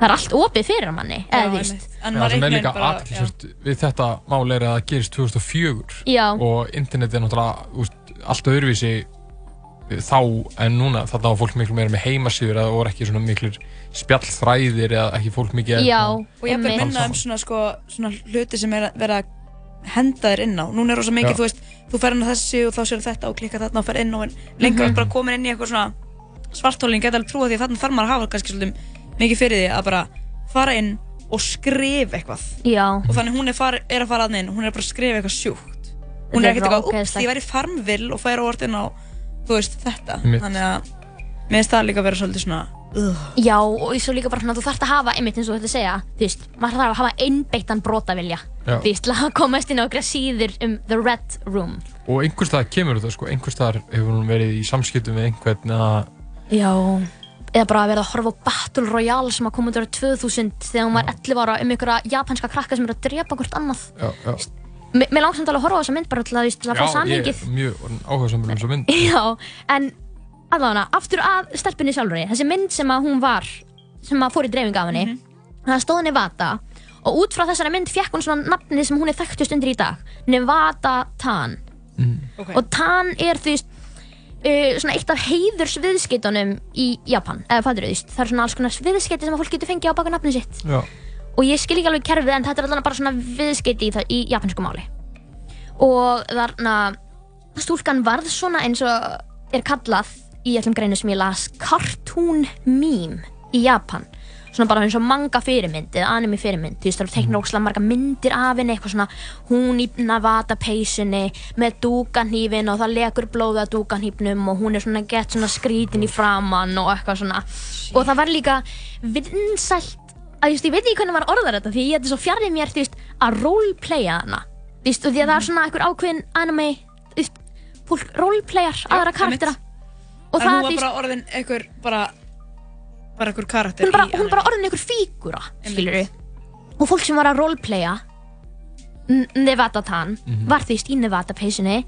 það er allt opið fyrir manni eða þú veist. maður sem er líka aðtilsvört við þetta mál er að það gerist 2004 Já. og internet er náttúrulega úst, allt öðruvísi þá en núna þarna var fólk miklu meira með heimasíður eða voru ekki svona miklir spjallþræðir eða ekki fólk mikið Já, og ég vil minna um svona, sko, svona hluti sem er að vera að henda þér inn á núna er rosa mikið, Já. þú veist, þú fer inn á þessi og þá sér þetta og klikka þarna og fer inn og en lengur mm bara komin inn í eitthvað svona svartólin, geta alveg trúa því að þarna þarf maður að hafa kannski svolítið mikið fyrir því að bara fara inn og skrifa eitthvað Já. og þannig hún er, far, er að fara að inn hún er bara að skrifa eitthvað sjúkt hún er er ekkert eitthvað, ups, ógeðslegt. ég væri farmvill og færa orð inn á þú veist, þetta Einmitt. þannig að mér finnst það líka að vera svolítið svona uh. Já, og svo líka bara svona, þú þarfst að hafa, einmitt eins og þú ætti að segja, þú veist, maður þarf að hafa einbeittan brotavilja, Já. þú veist, til að komast inn á okkur síður um The Red Room. og einhvers staðar kemur þetta sko, einhvers staðar hefur hún verið í samskiptum við einhvern eða Já. Eða bara að vera að horfa á Battle Royale sem að koma út ára 2000 þegar hún var 11 ára um einhverja japanska krakka sem eru að drepa hvort annað. já, já. Mér langt samt alveg að horfa á þessa mynd bara til að, þú veist, til að fá Já, ég samhengið. er mjög áhugaðsamur um þessu mynd Já, en allavega, aftur að stelpunni sjálfur þessi mynd sem að hún var sem að fór í dreifing af henni það stóð Nevada og út frá þessari mynd fekk hún svona nafni sem hún er þekktust undir í dag Nevada Tan okay. og Tan er veist uh, svona eitt af heiðursviðskeitunum í Japan, eða fattur þú veist það er svona alls konar viðskeiti sem að fólk getur fengið á baka nafni sitt Já. Og ég skil ekki alveg kerfið en þetta er allavega bara svona viðskeiti í, það- í japansku máli. Og þarna stúlkan varð svona eins og er kallað í öllum greinu sem ég las cartoon meme í Japan. Svona bara eins og manga fyrirmynd eða anime fyrirmynd, þú veist það eru teiknir ókslega marga myndir af henni, eitthvað svona hún í Navata peysunni með dúkanhýfin og það lekur blóða dúkanhýfnum og hún er svona gett svona skrítin í framann og eitthvað svona. Og það var líka vinsælt að ég veit ekki hvernig maður orðar þetta því ég þetta er svo fjarrið mér veist, að roleplaya hana. Því að það er svona einhver ákveðin anime fólk roleplayar aðra karaktera. Og það hún þú var veist, bara orðin einhver bara bara einhver karakter hún er bara, hún er orðin einhver fígura og fólk sem var að roleplaya Nevada Tan Mhm. var því í Nevada peysunni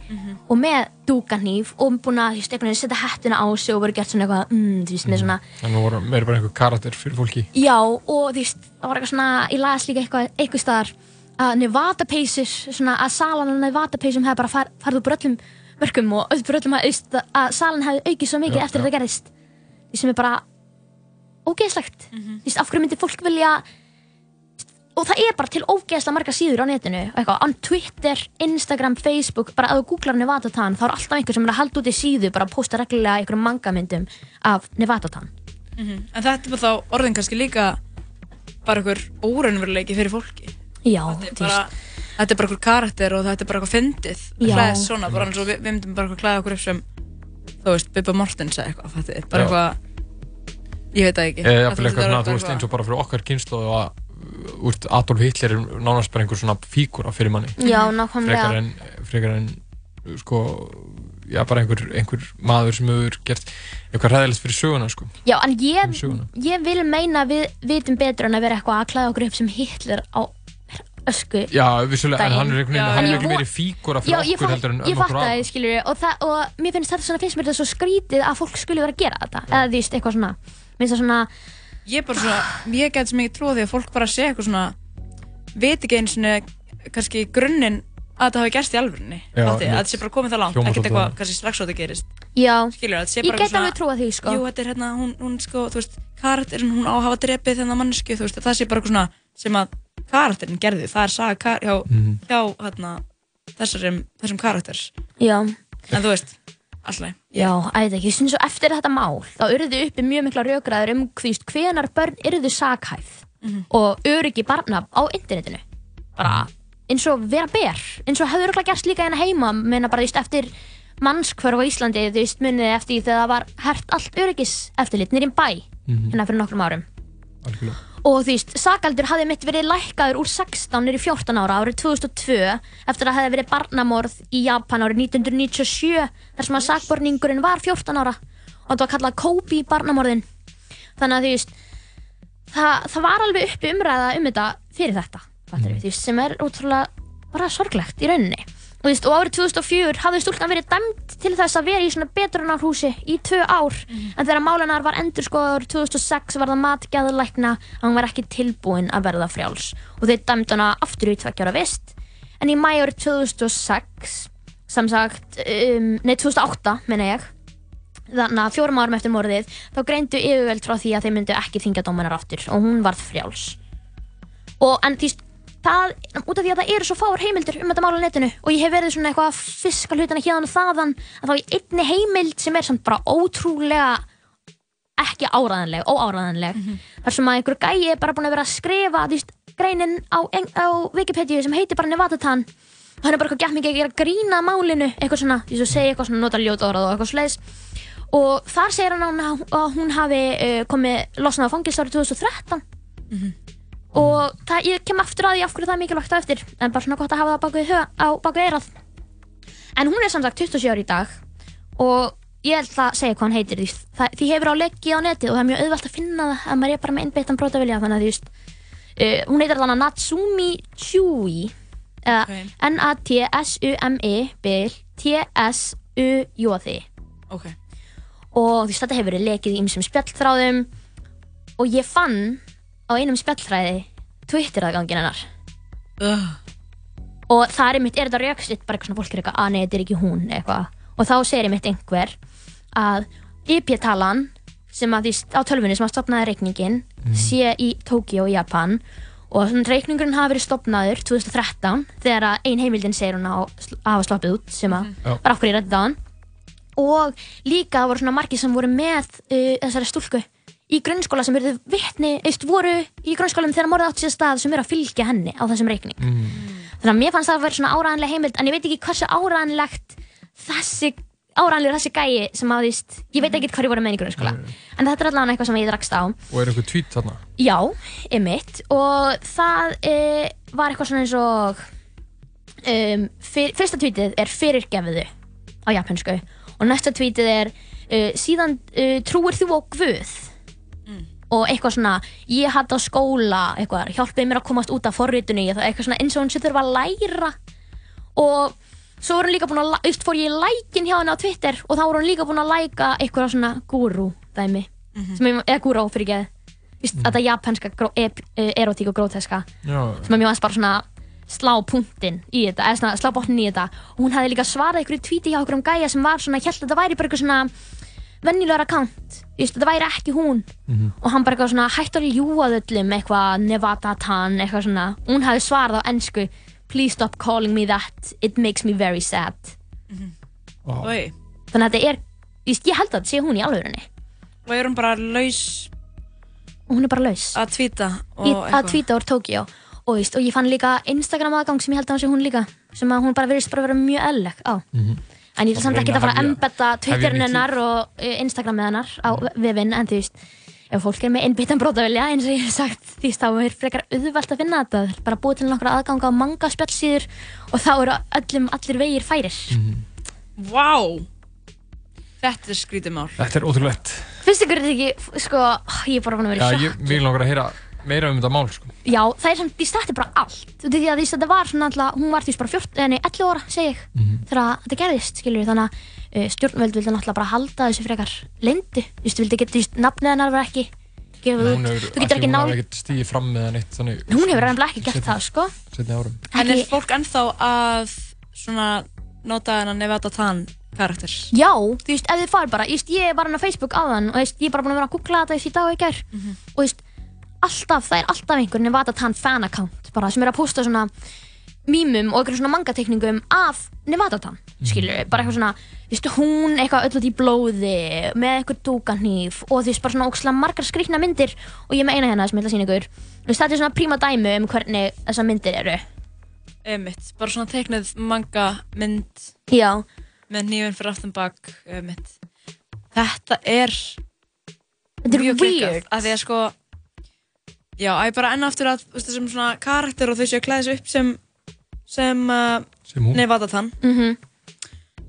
og með dúkanhýf og búin að þú veist, einhvern veginn setja hettuna á sig og voru gert svona eitthvað mm, þú veist, með svona en nú voru meira bara einhver karakter fyrir fólki Já, og þú veist, það var eitthvað svona, ég las líka eitthvað, eitthvað staðar að Nevada peysur, svona að salan á Nevada peysum hefði bara far, farið úr öllum mörgum og öll öllum að, veist, að salan hefði aukið svo mikið Já, eftir já. að það gerðist. Því sem er bara ógeðslegt. Þú veist, af hverju myndi fólk vilja, og það er bara til ógeðslega marga síður á netinu, eitthvað, on Twitter, Instagram, Facebook, bara að þú googlar Nevada Tan, þá er alltaf einhver sem er að halda út í síðu, bara að posta reglulega einhverjum mangamyndum af Nevada Tan. Mhm. en þetta er bara þá orðin kannski líka bara einhver óraunveruleiki fyrir fólki. Já, þetta er bara þetta er bara einhver karakter og þetta er bara eitthvað fyndið. Já. hlæðist svona, bara eins og við, við myndum bara eitthvað klæða okkur upp sem þú veist, Bubba Mortens eða eitthvað. Þetta er bara eitthvað ég veit það ekki. Eða Þetta jafnvel eitthvað er bara þú veist, eins og bara fyrir okkar kynslu að úr Adolf Hitler er nánast bara einhver svona fígura fyrir manni Já, nákvæmlega. frekar en, frekar en sko, já bara einhver, einhver maður sem hefur gert eitthvað ræðilegt fyrir söguna sko. Já, en ég, ég vil meina að við vitum betur en að vera eitthvað að klæða okkur upp sem Hitler á ösku já, vissulega, en hann er einhvern veginn hann er ég vo- meiri fígura Já, fyrir ég, okkur heldur en ég fatt nokkur það, aðra. skiljur og, það, og mér finnst þetta svona, finnst mér þetta svo skrítið að fólk skuli vera að gera þetta eða veist, eitthvað svona Mér finnst það svona, ég bara svona, ég get sem ekki trúið því að fólk bara sé eitthvað svona veit ekki eins og kannski grunninn að þetta hafi gerst í alvörunni. Að þetta sé bara komið það langt, ekkert eitthvað kannski strax á þetta gerist. Já skilur það, sé Ég eitthvað alveg trúað því, sko. Jú, þetta er hérna, hún, hún sko, þú veist karakterin, hún á að hafa drepið þennan mannesku þú veist, það sé bara eitthvað svona sem að karakterin gerði, það er saga hjá, Mhm. hjá hérna, þessum, þessum karakters Já, en þú veist, alltaf já, æði ekki, svona svo eftir þetta mál þá urðu uppi mjög mikla raukraður um hvíst hvenar börn urðu saghæf Mhm. og öryggi barna á internetinu bara eins og vera ber eins og hefur örugglega gerst líka hérna heima menna bara veist eftir mannskvörf á Íslandi þú veist munið eftir því þegar það var hert allt öryggis eftirlit nýrinn bæ Mhm. hérna fyrir nokkrum árum algjörlega. Og þú veist, sakaldur hafði mitt verið lækkaður úr 16 nýri 14 ára árið 2002 eftir að hefði verið barnamorð í Japan árið 1997 þar sem að sakborningurinn var 14 ára. Og þetta var kallað Kobe barnamorðin. Þannig að þú veist það, það var alveg uppi umræða um þetta fyrir þetta fattarðu, þú veist, sem er ótrúlega bara sorglegt í rauninni og, veist, og árið 2004 hafði stúlkan verið dæmt til þess að vera í svona betrunarhúsi í tvö ár. En þegar málunar var endur sko árið 2006 var það matgæðulækna að hún var ekki tilbúin að verða frjáls. Og þeir dæmt hana aftur í tveggjára vist. En í mæ árið 2006 sem sagt, um, nei 2008 menna ég þannig að fjórum árum eftir morðið þá greindu yfirveld frá því að þeir myndu ekki þingja dómanar aftur og hún varð frjáls. Og en því það, út af því að það eru svo fáar heimildir um þetta mál á netinu og ég hef verið svona eitthvað að fiska hlutina hérna og þaðan að þá í einni heimild sem er samt bara ótrúlega ekki áræðanleg, óáræðanleg þar sem að einhver gæi er bara búin að vera að skrifa veist, greinin á, á Wikipedia sem heitir bara Nevada-tan. Og hann er bara eitthvað gett mikið að grína málinu eitthvað svona, því að segja eitthvað svona nota ljóta orð og eitthvað sleiðis og þar segir hann að hún hafi uh, komið losnað á fangilst árið 2013 og það, ég kem aftur að því af hverju það er mikilvægt á eftir. En bara svona gott að hafa það baku, á baku eirað en hún er samsagt 27 ári í dag. Og ég held að segja hvað hann heitir því, það, því hefur á leggi á netið og það er mjög auðvelt að finna það að maður er bara með innbeittan brotavilja þannig að þú veist uh, hún heitir þannig Natsumi Chui eða Ok. N-A-T-S-U-M-I bil T-S-U-J-I Ok. og þú veist þetta hefur verið lekið í ymsum spjallþráðum. Og ég fann á einum spjallþræði Twitter-aðgangin hennar. Ugh. og það er mitt, er þetta rökstitt bara eitthvað svona fólk er eitthvað, að nei, þetta er ekki hún eitthvað. Og þá segir ég mitt einhver að IP-talan sem að því á tölvunni sem að stopnaði reikningin sé í Tokyo í Japan. Og reikningurinn hafi verið stopnaður 2013 þegar að ein heimildin segir hún að hafa sloppið út sem að Já. var okkur í rættið á hann. Og líka voru svona margir sem voru með uh, þessari stúlku í grunnskóla sem eru vitni, eist, voru í grunnskólanum þegar morðið átt sér stað sem eru að fylgja henni á þessum reikning. Þannig að mér fannst það að vera svona áræðanlega heimild en ég veit ekki hversu áræðanlegt þessi áræðanlegur þessi gæi sem að þýst, ég veit ekki hverju voru með í grunnskóla. En þetta er allavega eitthvað sem ég drakst á. Og er eitthvað tweet þarna? já, emitt og það e, var eitthvað svona eins og um, fyr, fyrsta tweetið er fyrirgefiðu á japansku og næsta tweetið er uh, síðan uh, trúir þú á Guð og eitthvað svona ég hatt á skóla, eitthvað hjálpið mér að komast út af forritunni, eitthvað svona eins og hún sem þurfa að læra. Og svo var hún líka búin að, veist, fór ég í lækin hjá henni á Twitter og þá var hún líka búin að læka eitthvað svona guru dæmi, sem ég, eða guru fyrir ekki Vist, þetta japanska gró, e, erotík og gróteska sem að mér varst bara svona slá punktinn í þetta, eða svona slá botnin í þetta. Og hún hafði líka svarað einhverju tvíti hjá okkur um gæja sem var svona, held að þetta væri bara eitthvað svona account, Just, þetta væri ekki hún. Og hann bara eitthvað svona hætt að ljúa þöllum eitthvað Nevada-tan eitthvað svona, hún hafði svarað á ennsku please stop calling me that. It makes me very sad. Oi. þannig að þetta er, just, ég held að þetta sé hún í alvörunni Og er hún bara laus og hún er bara laus. að tvíta að tvíta úr Tókíó og, og ég fann líka Instagram aðgang sem ég held að hún sé hún líka sem að hún bara verðist bara vera mjög eðleg á en ég er samt ekki að fara að embedda Twitterin hennar og uh, Instagramið hennar á vefinn en þú veist ef fólk er með innbyttan brótavilja eins og ég hef sagt því þá er frekar auðvelt að finna þetta. Það er bara búið til nokkra aðgang á manga spjallsíður og þá eru öllum allir vegir færir. Vá! Þetta er skrítið mál. Þetta er ótrúlegt. finnst ykkur þetta ekki, sko, ég er bara búin að vera Já, í ég sjokki. vil langar að heyra meira um þetta mál, sko. Já, það er samt, því þetta er bara allt Þú veit því að því þetta var svona alltaf, hún var því bara 14, nei, 11 ára, segi ég þegar að þetta gerðist, skilur þannig að uh, stjórnvöld vildi náttúrulega bara halda þessu frekar lindu, þú veist, þú vildi ekki, þú veist, nafnið hennar var ekki gefið Hún út, þú getur ekki hún ná hefur ekkert stíðið fram með það neitt, þannig. hún hefur reyndlega ekki gert það, sko Setni árum. En er Ekki- fólk ennþá að svona nota hennar Nevada Tan karakter? Já, þú veist, ef þið farið bara, ég, ég var hann á Facebook áðan og ég er bara búin að vera að googla þetta í dag og í gær og þú veist, alltaf, það er alltaf einhver Nevada Tan fan account bara sem er að posta svona mýmum og einhverjum svona mangatekningum af Nevada Tan, skilur við, bara eitthvað svona þú veist, hún eitthvað öll út í blóði með eitthvað dúkanhýf og þú veist, bara svona ókslega margar skrýtna myndir og ég meina hérna sem ég ætla að sína ykkur þú veist, þetta er svona príma dæmi um hvernig þessar myndir eru. Emitt, bara svona teiknuð manga mynd Já, með nýjum fyrir aftan bak Emitt Þetta er þetta er weird. að því að sko Já, að ég bara enn aftur að, þessum svona karakter og þau séu að klæða sig upp sem, sem, uh, Sem hún. Nevadatan. Mhm.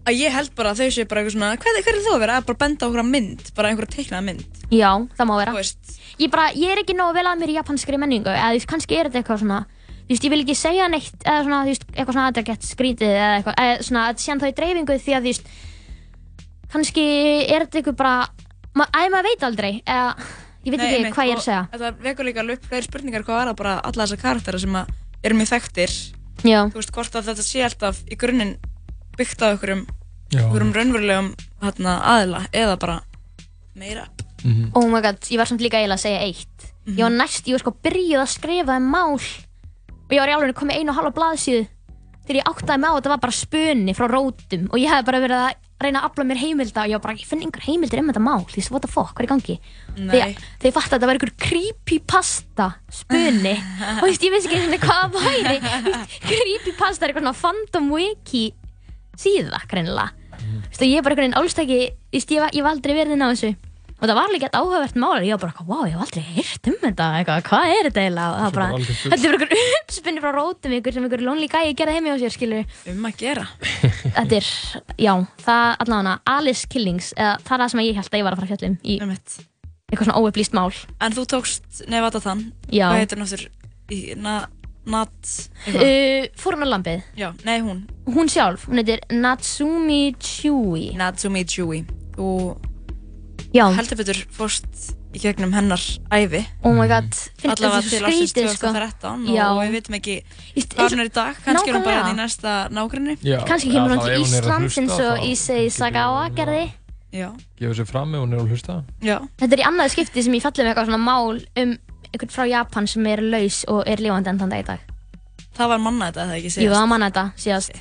Að ég held bara að þau séu bara eitthvað svona, hvað, hvað er þú að vera? Að bara benda á einhverja mynd, bara einhverja teiknaða mynd. Já, það má vera. Þú veist. Ég, bara, ég er ekki nógu vel að mér í japanskri menningu, eða þú veist, kannski er þetta eitthvað svona, þú veist, ég vil ekki segja neitt, eða svona, þú veist, eitthvað svona að þetta gett skrítið eða eitthvað, eða svona að síðan þá í dreifingu því að, þú veist, kannski er þetta eitthvað bara, ma, æ, maður veit aldrei, eða, ég veit Nei, ekki einmitt, hvað ég er að segja. Þetta vekur líka alveg upp fleiri spurningar hvað var það bara alla þessar karaktera sem að eru mjög þekktir. Já. Þú veist, hvort að þetta sé alltaf í grunninn byggt á einhverjum, Já. einhverjum raunverulegum hérna, aðila eða bara meira. Oh my god, ég var samt líka eiginlega að segja eitt. Ég var næst, ég var sko byrjuð að skrifa um mál og ég var í alveg komið einu og halva blaðsíðu þegar ég áttaði mig á að þetta var bara spuni frá rótum og ég hef bara verið að reyna að afla mér heimilda og ég var bara, ég finn einhver heimildir um þetta mál, því what the fuck, hvað er í gangi? Nei. Þegar ég fatt að þetta var einhver creepypasta spuni. Og ég vissi ekki einu sinni hvað það væri. Creepypasta er eitthvað svona fandom wiki síða, greinilega. Þú veist, og ég er bara einhvern veginn álstæki, ég, var- ég var aldrei verið inn á þessu og það var líka eitt áhugavert mál og ég var bara, wow, ég hef aldrei heyrt um þetta eitthvað, hvað er þetta eiginlega og það var Svo bara þetta er bara einhver uppspinni frá rótum ykkur sem einhver lonely guy gerði heimi á sér, skilur Um að gera. þetta er, já, það allavega Alice Killings, eða, það er það sem ég held að ég var að fara að fjalla um í eitthvað svona óupplýst mál En þú tókst Nevadatan. Já. Hvað heitir? Í- Na, nat... eitthvað? uh, Fórun á lambið Já, nei hún. Hún sjálf, hún heitir Natsumi Chui Natsumi Chui. Þú Já. heldur betur fórst í gegnum hennar æfi. Oh my god, finnst Allavega þetta til svo skrítið, sko. 2013 Já. og við veitum ekki hvað hún er í dag. Kannski er hún bara Nákvæmlega. í næsta nágrinni. Kannski kemur hún til Íslands eins og Issei Sagawa gerði Já. Gefur sér fram ef hún er að hlusta. Já. Þetta er í annað skipti sem ég falli með eitthvað svona mál um einhvern frá Japan sem er laus og er lifandi enn þann dag í dag Það var manna þetta, það ekki Jú, það var manna þetta síðast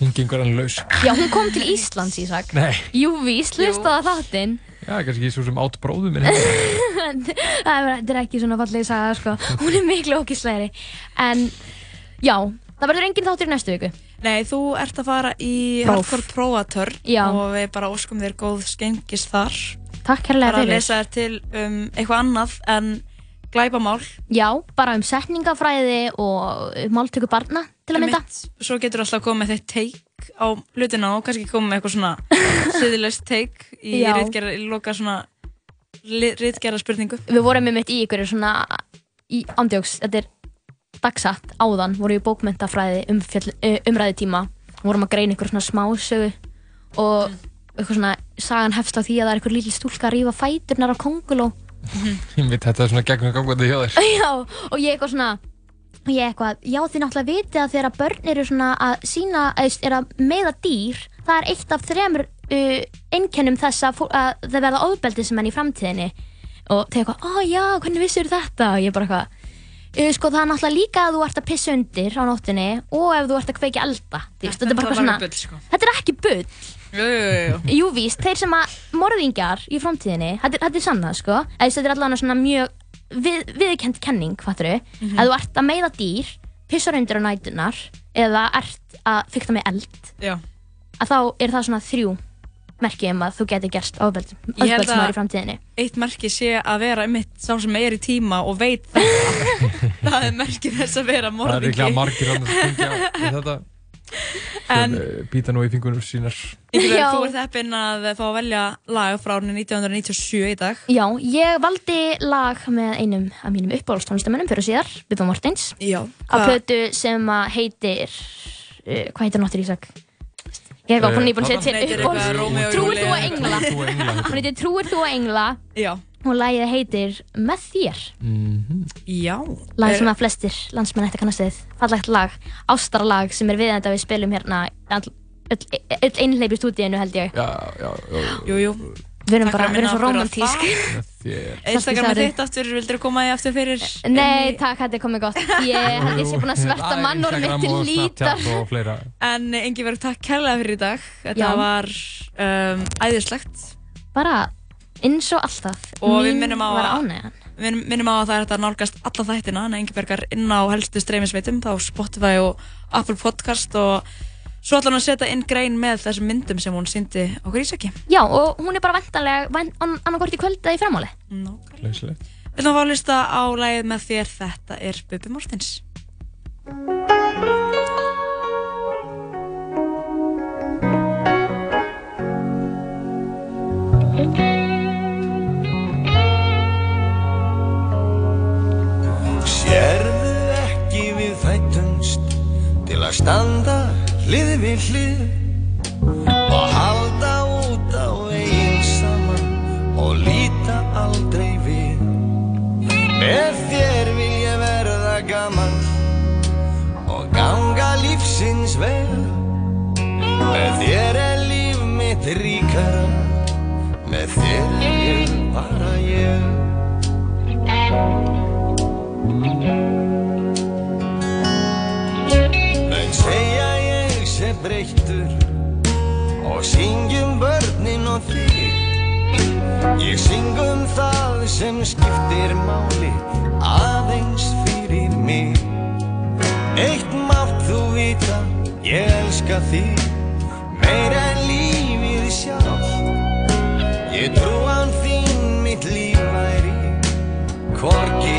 Hún gengur hann laus. Já, hún kom til Íslands, Ísak Nei. Jú, víst, hlustaði á þáttinn Já, kannski ekki svo sem átt bróðum minn. Það er, ekki svona fallegi saga, sko Hún er miklu ókíslegri En, já, það verður engin þáttur í næstu viku Nei, þú ert að fara í. Hardcore Prófatörn Já. og við bara óskum þér góð skengis þar. Takk kærlega Bara að fyrir. lesa þér til um eitthvað annað en glæpamál. Já, bara um setningafræði og máltöku barna til að mynda Einmitt. Svo getur alltaf komið þitt take á hlutina og kannski komið með eitthvað svona siðilegst take í Já. ritgerða, í loka svona ritgerða spurningu. Við vorum með mitt í ykkur svona í ándjóks, þetta er dagsatt áðan, voru í bókmentafræði um umræði tíma vorum að greina ykkur svona smásögu og eitthvað svona sagan hefst á því að það er ykkur lítil stúlka að rífa fæturnar á konguló Ég veit þetta er svona gegnum gangandi hjá þér. Já, og ég eitthvað svona og ég eitthvað, já þið náttúrulega vitið að þegar börn eru svona að sína er að meða dýr, það er eitt af þremur uh, einkennum þess að, það verða ofbeldismenn í framtíðinni og þeir eitthvað, ó já, hvernig vissur þetta og ég bara eitthvað uh, sko það er náttúrulega líka að þú ert að pissa undir á nóttinni og ef þú ert að kveiki elda þú veist, þetta er bara eitthvað svona bull, sko. þetta er ekki bull Jú, jú, jú, jú. Jú víst, þeir sem að morðingjar í framtíðinni, þetta, er- þetta er sannað sko þetta er allavega svona mjög við, viðkend kenning, fattur þau Mhm. að þú ert að meiða dýr, pissar undir á nætunar eða ert að fykta með eld Já. að þá er það svona þrjú merki um að þú getur gerst að í framtíðinni eitt merki sé að vera einmitt sá sem er í tíma og veit þetta. það er merki þess að vera Það er morðingi. líklega margir hann að springja í þetta. Eh, býta nú í fingunum sínar. Ingibjörg, þú ert heppinn að fá að velja lag frá árinu 1997 í dag. Já, ég valdi lag með einum af mínum uppáhaldstónlistamennum fyrir síðar, Bubba Mortens Já. Af plötu sem að heitir uh, Hvað heitir náttur Ísak? Ég eitthvað, hún er búin að segja til Hún heitir uppáhalds eitthvað Rómeó og Trúir þú að engla? Trúir þú að engla Já. Og lagið heitir Með þér Já. Lag Er- sem að flestir landsmenn ætti að kannast við Fallegt lag, ástarlag sem er viðenda við spilum hérna all, öll, einhleip í stúdíinu held ég Já, já, já. Jú, jú. Við erum bara, við erum svo romantísk. Instagram Sorry. þitt aftur, vildur þú koma því aftur fyrir? Nei, takk, þetta er komið gott Ég held ég sé búin að sverta Það er mannorð mitt til lítar Snapchat og fleira. En Ingeborg, takk kærlega fyrir í dag. Þetta Já. var um, æðislegt. Bara eins og alltaf, og mín á, var ánægðan við minnum á að það er þetta nálgast alla þættina. En Engibergar inn á helstu streymisveitum þá Spotify og Apple Podcast og svo ætla hann að setja inn grein með þessum myndum sem hún syndi okkur ísaki. Já, og hún er bara vendalega annarkort í kvölda í framáli Nákvæmlega. Við ætlum að fá að hlusta á lægið með þér. Þetta er Bubi Mortins Música að standa hlið við hlið og halda út á eigin saman og líta aldrei við. Með þér vil ég verða gaman og ganga lífsins vel. Með þér er líf mitt ríkara, með þér er ég bara ég. breyttur. Og syngjum börnin og þig. Ég syngum það sem skiptir máli aðeins fyrir mig. Eitt mátt þú vita, ég elska þig. Meira en lífið sjálf Ég trúan þín mitt líf væri, hvorki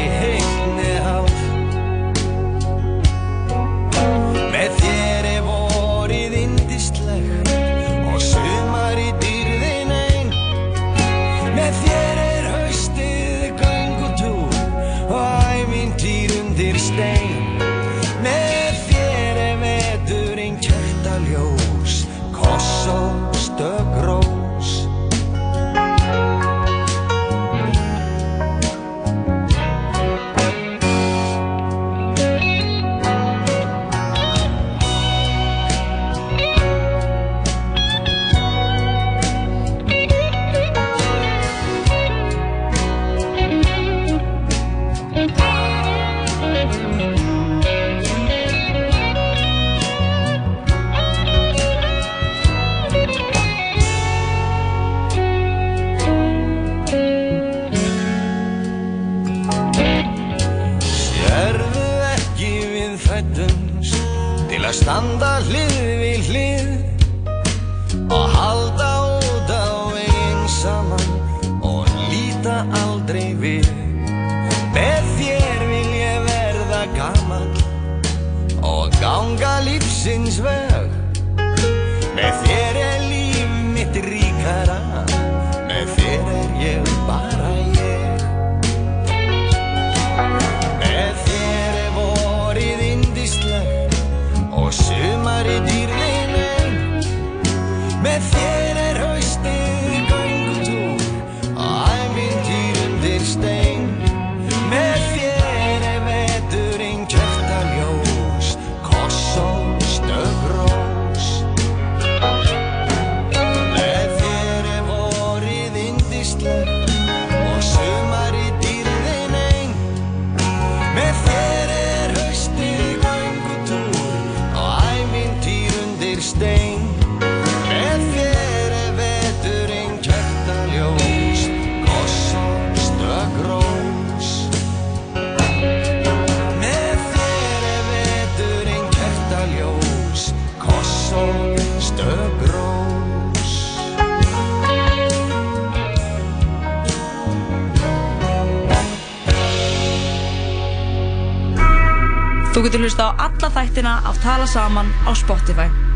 alla þættina af Tala Saman á Spotify.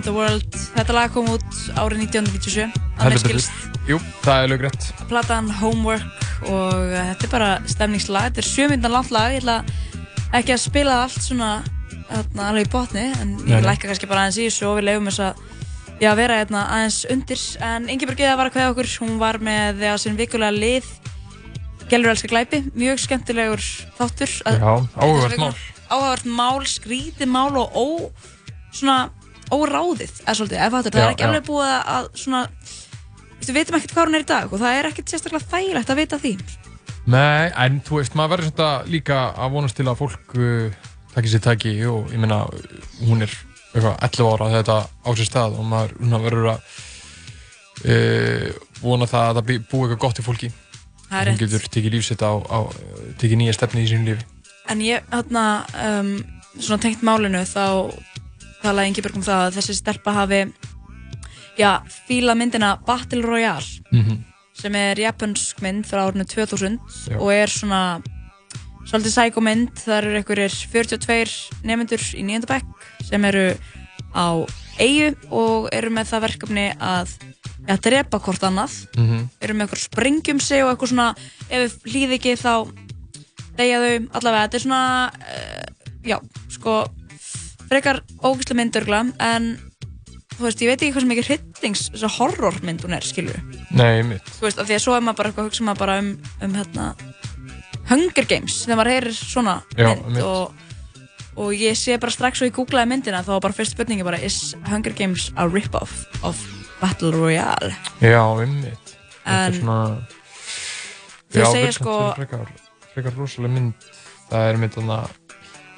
Around the World. Þetta lag kom út árið 1997. að mér Heldur skilst. Jú, það er lögrætt. Platan Homework og uh, þetta er bara stemningslag. Þetta er sjömyndan langt lag. Ég ætla ekki að spila það allt svona hérna, alveg í botni en ég nei. lækka kannski bara aðeins í þessu og við leifum þess að já, vera hérna, aðeins undir. En Ingeborg Eða var að kveða okkur. Hún var með já, sinn vikulega lið Gellur elskar glæpi. Mjög skemmtilegur þáttur. Já, áhugavert mál. Áhugavert mál, skrítið mál og ó, svona óráðið er svolítið, ef þetta, er ekki alveg búið að- svona, við veitum ekkert hvað hún er í dag og það er ekkert sérstaklega þægilegt að vita því. Nei, en þú veist, maður verður svona líka að vonast til að fólk uh, takki sér tæki og ég meina, hún er eitthvað 11 ára þetta á sér stað og maður verður að uh, vona það að það búi eitthvað gott í fólki. Er Hún getur tekið lífsitt á, á tekið nýja stefni í sínu lífi. En ég, hérna, um, svona tengt málinu, þá talaði Ingeborg um það að þessi stelpa hafi, já, fíla myndina Battle Royale, Mhm. sem er japansk mynd frá árinu 2000 Já. og er svona svolítið sækomynd, það eru einhverjir 42 nefnendur í nýjöndabæk sem eru á eigu og eru með það verkefni að ja, drepa hvort annað Mhm. eru með eitthvað sprengjum sig og eitthvað svona ef við hlýði ekki þá deyja þau allavega, þetta er svona uh, já, sko frekar ógæslega myndurgla en þú veist, ég veit ekki hvað sem ekki hryllings þess að horrormynd hún er, skilur Nei, mitt. þú veist, af því að svo er maður bara eitthvað að hugsa maður bara um, um hérna Hunger Games, þegar maður heyrir svona Já, mynd og, og ég sé bara strax og ég googlaði myndina þá var bara fyrst spurningi bara is Hunger Games a rip-off of Battle Royale Já, einmitt. En- er svona... Þau segja sko- Frekar, frekar rosalega mynd. Það er mynd, þarna,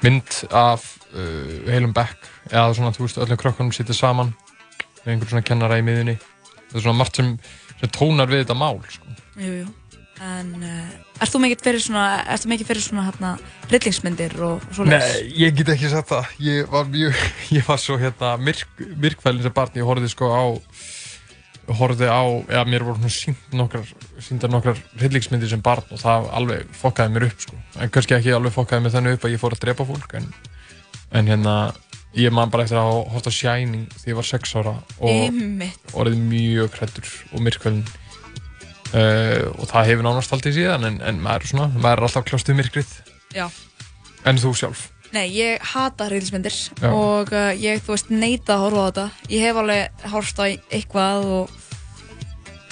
mynd af uh, heilum bekk, eða svona, þú veist, öllum krökkunum sitja saman með einhver svona kennara í miðunni. Það er svona margt sem, sem tónar við þetta mál, sko. Jú, jú. En uh, ert þú mikið fyrir svona, ert þú mikið fyrir svona hérna hryllingsmyndir og svona? Nei, ég get ekki sagt það. Ég var mjög, ég var svo hérna myrk, myrkfælinn sem barn. Ég horfði sko á, horfði á, eða mér voru svona sínt nokkrar, síndar nokkrar hryllingsmyndir sem barn og það alveg fokkaði mér upp sko. En kannski ekki alveg fokkaði mér þannig upp að ég fór að drepa fólk en, en hérna, ég man bara eftir að á Shining því ég var 6 ára og orðið mjög hrættur og myrkfælinn. Uh, og það hefur nánast aldrei síðan en, en maður svona, maður er alltaf kljást við myrkrið. Já. En þú sjálf? Nei, ég hata hryllingsmyndir Já. og uh, ég, þú veist, neita að horfa á þetta. Ég hef alveg horft á eitthvað og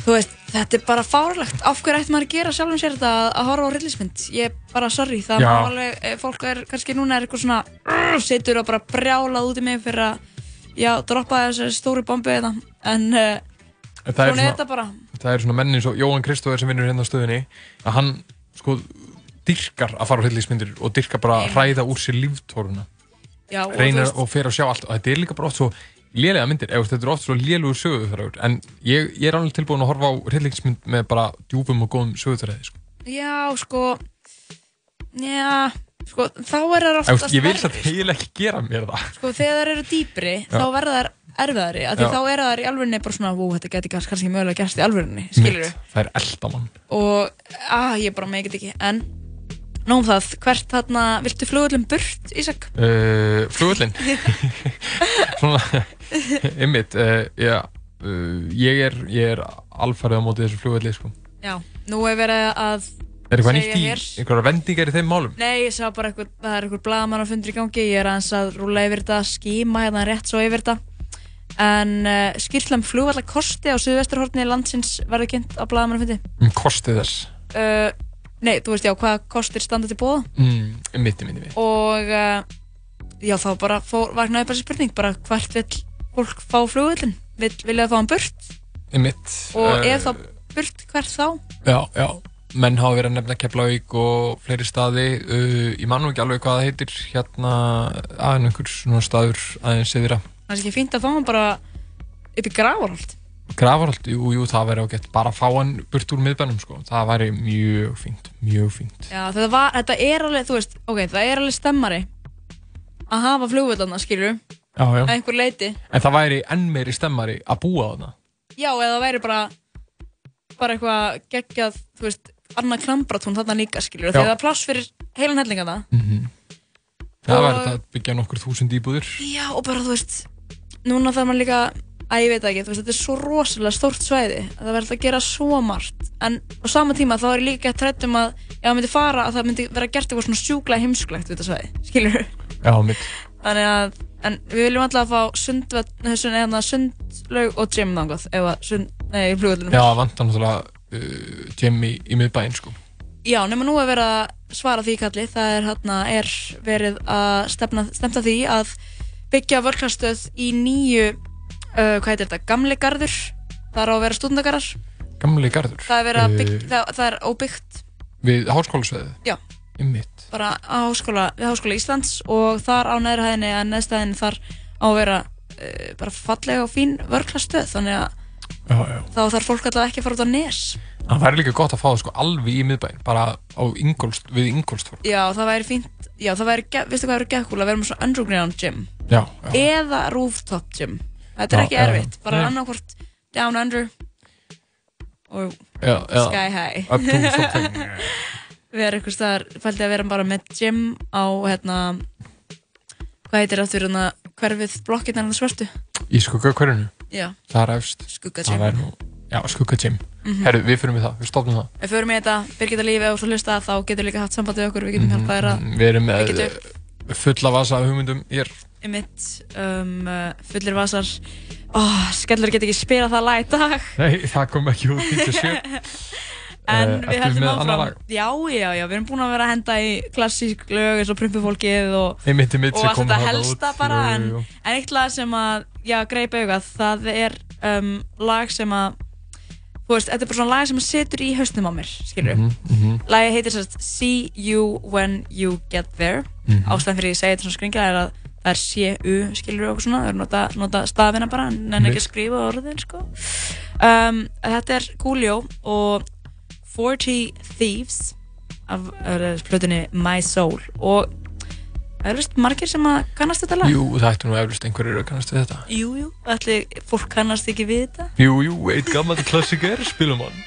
þú veist, þetta er bara fárlegt. Af hverju ætti maður að gera sjálfum sér þetta að, horfa á hryllingsmynd? Ég er bara sorry, það má alveg, eh, fólk er kannski núna er eitthvað svona, uh, setur og bara brjálað út í mig fyrir að, já, droppa þessari stóri bombu þetta. En uh, það er svona er svona- þetta bara. það er svona menn eins og Jóhann Kristófer sem vinnur hérna á stöðinni að hann sko dyrkar að fara á hryllingsmyndir og dyrkar bara að hræða úr sér líftóruna Já, og reynir veist- og fer að sjá allt og þetta er líka bara oft svo lélega myndir, eða þetta er oft svo lélugur sögutræður en ég, ég er alveg tilbúin að horfa á hryllingsmynd með bara djúpum og góðum sögutræði sko. Já, sko, já, sko, þá er það Eða, oftast veist, ég vil það eiginlega ekki gera mér það. Sko, þegar þær eru dýpri, Já. þá verða þær erfiðari, af því Já. þá eru þær í alvörinni bara svona, vó, þetta geti kannski mögulega gerst í alvörinni, skilur Mitt, það er eldamann Og, að, ég bara megin ekki, en, nóg um það, hvert þarna, viltu flugullum burt, Ísak? uh, flugullin svona einmitt uh, já, uh, ég er, ég er alfarið á móti þessu flugulli sko. Já, nú er verið að er eitthvað nýtt í, hér- einhverja vendingar í þeim málum Nei, ég sá bara eitthvað, það er eitthvað blagamann að fundur í gangi, ég er aðeins að rúla yfir þetta, skíma hérna rétt svo yfir þetta. En uh, skýrtlam flugvallar kosti á suðvesturhortni landsins verður kynnt á blagamann að fundi. um kostið þess Uh, nei, þú veist já, hvað kostir standa til bóða? mm, mitt, mitt, mitt Og uh, já, þá bara fór, vaknaði bara þessi spurning, bara hvert vill fólk fá flugvallin? Vill, vilja það fá hann burt? mitt Og ef þá burt, hvert þá? já, já menn hafa verið að nefna Keflavík og fleiri staði uh, ég man nú ekki alveg hvað það heitir hérna aðeins einhver svona staður aðeins eðira Það er ekki fínt að fá hann bara upp í gravarholt. Grafarholt, jú, jú, það væri ágætt bara að fá hann burt úr miðbænum sko. það væri mjög fínt, mjög fínt Já, var, þetta er alveg, þú veist, ok, það er alveg stemmari að hafa flugvöldarna, skilur, já, já. að einhver leiti. en það væri enn meiri stemmari að búa þarna Já, eða það væri bara, bara eitthvað geggjað, þú veist, annað klambratún þarna líka, skilur, Já. þegar það er pláss fyrir heilan hellinga það. Mhm. Það Og- var þetta að byggja nokkur þúsund íbúðir. Já, og bara þú veist, núna þarf maður líka, að ég veit það ekki, þú veist, þetta er svo rosalega stórt svæði að það verður að gera svo margt. En á sama tíma þá er líka trætt um að ef það myndi fara að það myndi vera gert eitthvað svona sjúklega heimsklegt við þetta svæði, skilur Já, mitt. Þannig að, en við viljum alltaf að fá eða sundlaug og gym þangað, ef að sund, nei, flugvöldunum. Já, vantar náttúrulega uh, gym í, í miðbæinn, sko. Já, nema nú er verið að svara því kalli, það er hérna, er verið að stefna, stefna því að byggja vörklarstöð í nýju, uh, hvað heitir þetta, gamli garður, það er á að vera stúdendagarðar, Gamli garður. það er verið að Uh, byggja, það, það er óbyggt, Við háskólasveðið. já, Einmitt. Bara á háskóla, við háskóla Íslands og þar á neðri hæðinni, að neðstæðinni þar á að vera uh, bara fallega og fín vörklarstöð, þannig að Já, já. þá þarf fólk alltaf ekki að fara út á nes. Það væri líka gott að fá það sko alveg í miðbæinn, bara á Ingolst, við Ingolstfjörn. Já, það væri fínt, já, það væri, veistu hvað væri geðkúl að vera með svona underground gym Já, eða rooftop gym þetta er ekki erfitt, bara Nei. annarkvort down under og sky high Up to something. erum einhvers staðar, fældi að vera bara með gym á, hérna hvað heitir aftur hérna hverfið blokkinn er svörtu Í skugga hverjunu? Já. Það er efst. Skugga Það gym. væri nú, já, skugga gym. Mhm. Herru, við fyrir við það, við stofnum það. ef við förum í þetta, Birgitta Lífi þú svo hlusta þá getur líka haft samband við okkur við getum hjálpað þér að Mm, Við erum með upp. eh, fulla vasa af hugmyndum hér. Einmitt, um, uh, fullir vasar oh, skellur get ekki spila það lag í dag Nei, það kom ekki út 97. En Eh, við heldum áfram? Já, já, já, við erum búin að vera að henda í klassísk lög eins og Prumpufólkið og, allt þetta helsta bara en, en eitt lag sem að, já, greip augað það er um, lag sem að þú veist, þetta er bara svona lag sem að setur í hausnum á mér, skilur Mhm, mhm. Lagið heitir sérst See You When You Get There. Mhm. Ástæðan fyrir ég segi þetta svona skringja er að það er C-U, skilur og svona, það er nota, nota stafina bara en ekki að skrifa orðin, sko. Um, Þetta er Coolio og 40 Thieves af plötunni My Soul og það er vist margir sem að kannast þetta lag Jú, það ættu nú eflust einhverjir að kannast þetta. Jú, jú, ætli fólk kannast ekki við þetta Jú, jú, eitt gammalt klassiker, spilum hann.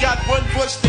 Got one voice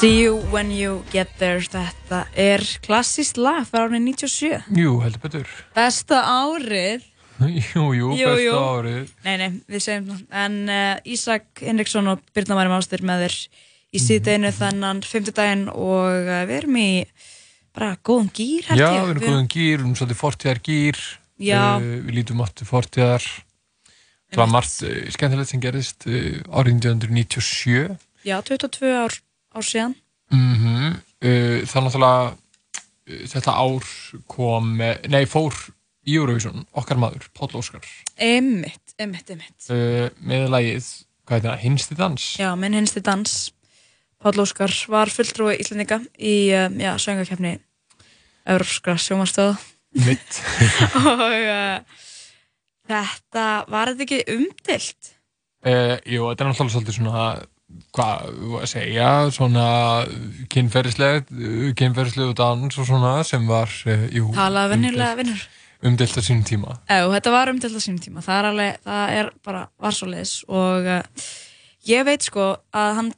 See you when you get there Þetta er klassíst lag frá árið 97 Jú, heldur betur. Besta árið Jú, jú, besta árið. Nei, nei, við segjum það En uh, Ísak Henriksson og Birna Marim Ástur með þér í Mhm. síðdeginu þennan fimmtudaginn og uh, við erum í bara góðum gýr Já, við erum góðum gýr, við erum svolítið fortíðar gýr. Uh, við lítum aftur fortíðar. Það var margt skemmtilegt sem gerist árið 1997. Já, 22 ár, ár síðan. Mm uh, það er náttúrulega uh, þetta ár kom nei, fór í Eurovision okkar maður, Páll Óskar. Einmitt, einmitt, einmitt. Uh, með lagið, hvað heitir það, Hinsti dans? Já, minn hinsti dans. Páll Óskar var fulltrúi Íslandika í uh, já, söngakefni Európska sjómanstöð mitt. Og uh, þetta var þetta ekki umdilt uh, Jú, þetta er náttúrulega svolítið svona hvað, að segja svona kynferðislegt kynferðislegu dans og svona sem var, uh, jú talaði venjulega vinnur. umdilt á sínum tíma. Jú, þetta var umdilt á sínum tíma. Það er alveg, það er bara var svo leiðis og uh, ég veit sko að hann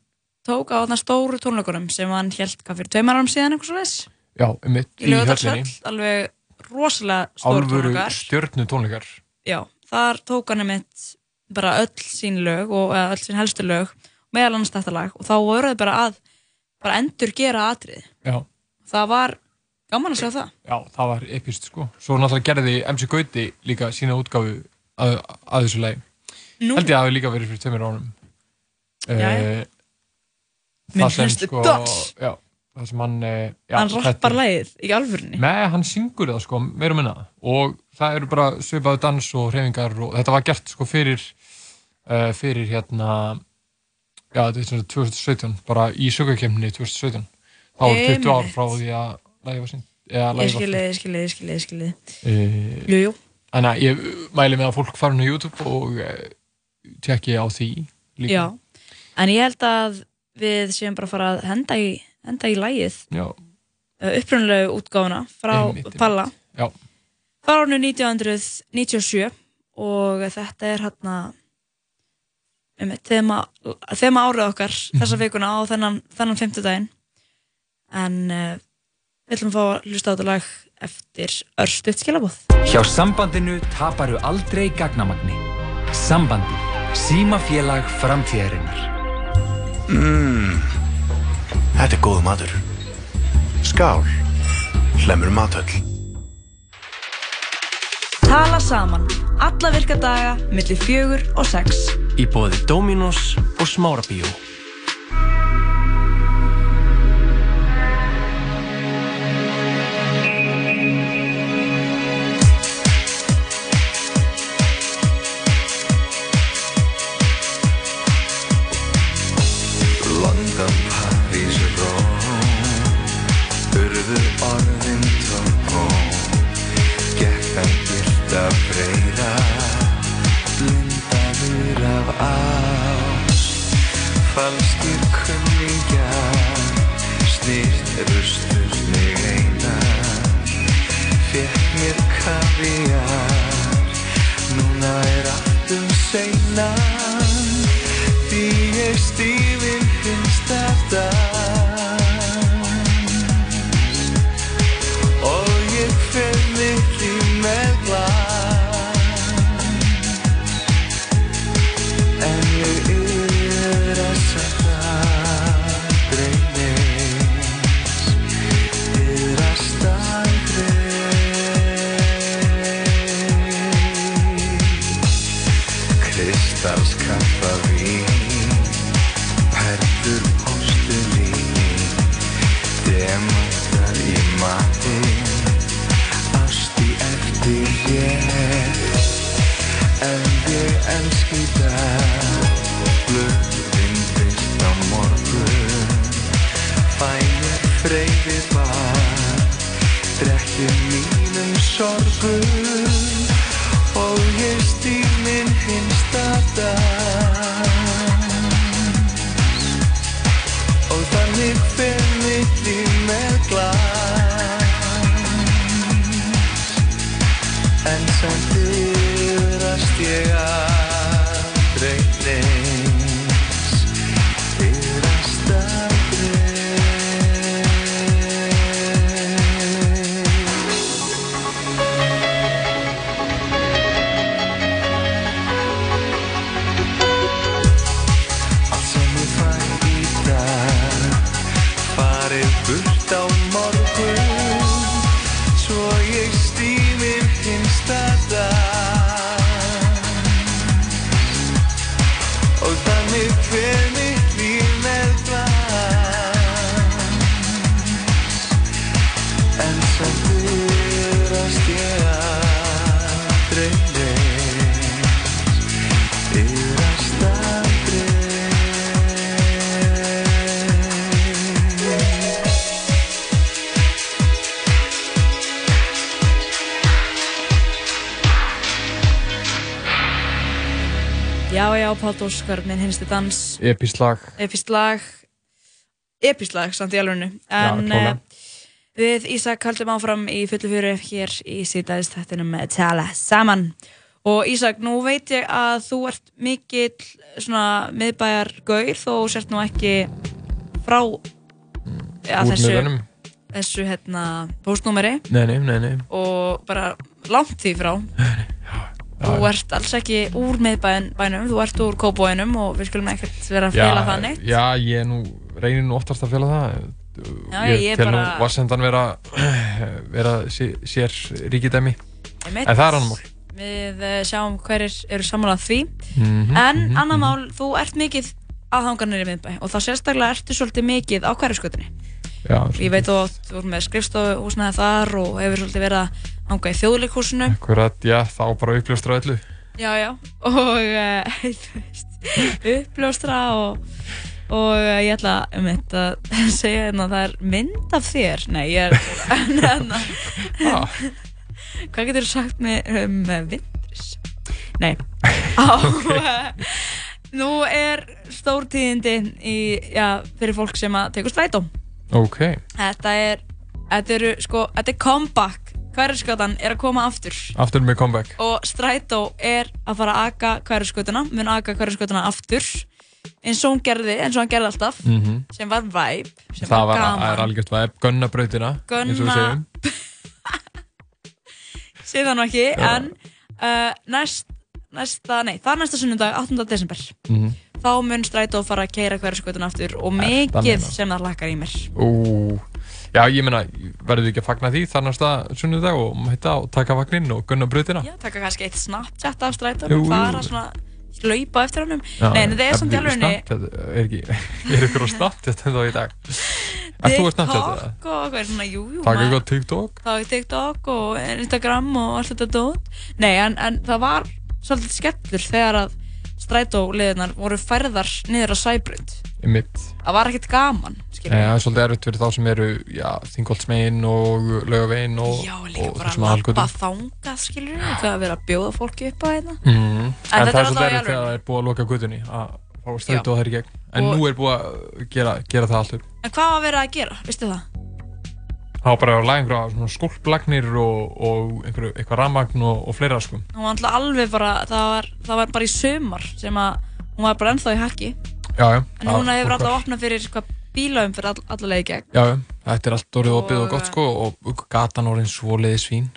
tók á þarna stóru tónleikunum sem hann held hvað fyrir tveimar árum síðan eitthvað svo leiðis Já, mitt í í höllinni. alveg rosalega stóru tónleikar. stjörnu tónleikar. Já, þar tók hann einmitt bara öll sín lög og eða öll sín helstu lög meðal annars þetta lag og þá voru þau bara að bara endur gera atrið Já, það var gaman að sjá það. Já, það var epist sko. Svo náttúrulega gerði MC Gauti líka sína útgáfu að, að þessu lagi. Nú. Held ég að það hafi líka verið fyrir tveimur ánum Jæja. uh, Minn Það sem hlusti sko dans. Já, það sem hann uh, já, hann rappar lagið í alvörunni. Nei, hann syngur það sko, meira minna. Og það eru bara svipaðu dans og hreyfingar og þetta var gert sko fyrir uh, fyrir hérna já, þetta er sagt 2017 bara í sögukemni 2017 þá var 20 ár Einmitt. frá því að lagi var eða ég skilði, ég skilði, ég skilði, ég skilði Uh, jú, jú Þannig að ég mæli með að fólk fara inn á YouTube og uh, tjekki á því líka. já, en ég held að við séum bara að fara að henda í henda í lagið Já. uh, upprunalegu útgáfuna frá Einmitt, einmitt. Palla Já. frá árinu 1997 og þetta er hérna þema, þema árið okkar þessa vikuna á þennan, þennan fimmtudaginn en uh, við ætlum að fá að hlusta á þetta lag eftir örstuðt skilabóð Hjá sambandinu taparu aldrei gagnamagni. Sambandi. Símafélag framtíðarinnar. Mmm, þetta er góð matur. Skál, hlemur matöll. Tala saman, alla virka daga millir fjögur og sex Í bóði Dominos og Smárabíó. Já, já, Páll Óskar, minn hinsti dans. Epist lag. Epist lag. Epist lag, samt í alvegnu En klálega. uh, við Ísak haldum áfram í fullu fjöru hér í síðdæðist þettinum Tala saman. Og Ísak, nú veit ég að þú ert mikill svona miðbæjar gaur þó sért nú ekki frá ja, Úr þessu, þessu hérna, postnúmeri Nei, nei, nei, nei. og bara langt því frá Þú ert alls ekki úr miðbænum, þú ert úr kópóinum og við skulum ekkert vera að fela það neitt. Já, ég nú, reynir nú oftast að fela það. Já, ég, ég tel bara- nú vassendan vera, vera sé- sér ríkidæmi. En það er annar mál. Við eh, sjáum hverjir eru sammálað því. Mhm, en mhm, annar mál, þú ert mikið aðhangarnir í miðbæ og þá sérstaklega ertu svolítið mikið á hverjaskötunni. Já, Ég veit átt, þú ert með skrifstofuhúsnaði þar og hefur svolítið verið að hanga í þjóðleikhúsinu. Akkurat, já, þá bara uppljóstra öllu. Já, já, og uh, þú veist, uppljóstra og, og uh, ég ætla um þetta að segja hérna að það er mynd af þér, nei, ég er, hérna, hvað getur þú sagt með um uh, Vindris? Nei, á, uh, nú er stórtíðindi í, já, fyrir fólk sem að tekur strætó. Ok. Þetta er, þetta eru, sko, þetta er comeback, hverjarskatan er að koma aftur Aftur með comeback. og Strætó er að fara að aga hverjaskutuna mun aga hverjaskutuna aftur eins og hún gerði, eins og hann gerði alltaf Mhm. sem var vibe, sem Það var gaman það er algjört væp, og við Gunna- sé það nú ekki, Já. en uh, næst, næsta, nei, það er næsta sunnudag 8. desember Mhm. þá mun Strætó fara að keira hverjaskutuna aftur og mikið sem það hlakkar í mér Ú, já, ég meina, verður þið ekki að fagna því þar næsta sunnudag og mæta og taka vagninn og gunna brautina? Já, taka kannski eitt Snapchat af jú. fara svona hlaupa eftir honum Já, nei, en það er samt í alveg Snapchat, er ekki, er ykkur á Snapchat en þá í dag? Ert þú á Snapchat eða? TikTok og eitthvað svona, jú, jú Takk eitthvað TikTok? Það var TikTok og Instagram og allt þetta dót. Nei, en, en það var svolítið skellur þegar að strætóliðinar voru færðar niður á sæbrund. Það var ekkert gaman, það er svolítið erfitt fyrir þá sem eru, Þingoldsmegin og Laugavegin og, Já, líka og bara að lappa þangað, skiljum við, þegar að vera að bjóða fólki upp á þetta. Mm. En, þetta það er er svolítið erfitt þegar það er búið að loka gutunni að fá strætó Já. þær í gegn. En Og- nú er búið að gera, gera það allt upp. En hvað var verið að gera, veistu það? Það var bara að laga einhverja svona skólplagnir og, og einhverju, eitthvað rammagn og, og fleira sko. Hún var alltaf alveg bara, það var, það var bara í sömar sem að hún var bara ennþá í hakki. Já, já. En núna hefur alltaf opnað fyrir hvað bílaum fyrir all, allavega í gegn. Já. Þetta er allt orðið opið og gott sko og gatan orðin svoleiði svín.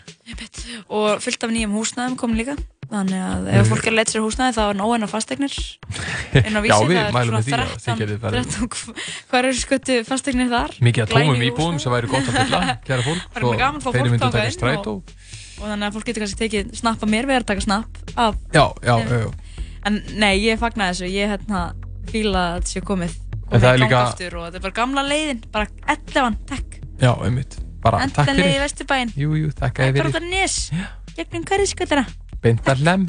og fullt af nýjum húsnæðum kom líka þannig að ef fólk er að leita sér húsnæði þá er nóg enn á fasteignir inn á vísi Já, það er svona með því að þið getið farið. 13 hvað eru sköttu fasteignir þar Mikið að tómum íbúðum sem væri gott að fylla, kæra fólk. Að þeir myndu þangað taka inn strætó. og, og þannig að fólk getur kannski tekið snapp af mér við erum að taka snapp af Já, já, já, já. En nei, ég fagnaði þessu, ég hérna fíla að þetta sé komið En það er líka- aftur og þetta er bara gamla leiðin, bara 11, takk Já, einmitt. Bara takk Endanlega í fyrir. Vesturbæinn Jú, jú, takk að þið fyrir. nes, gegnum hverjaskötuna Beintar lem.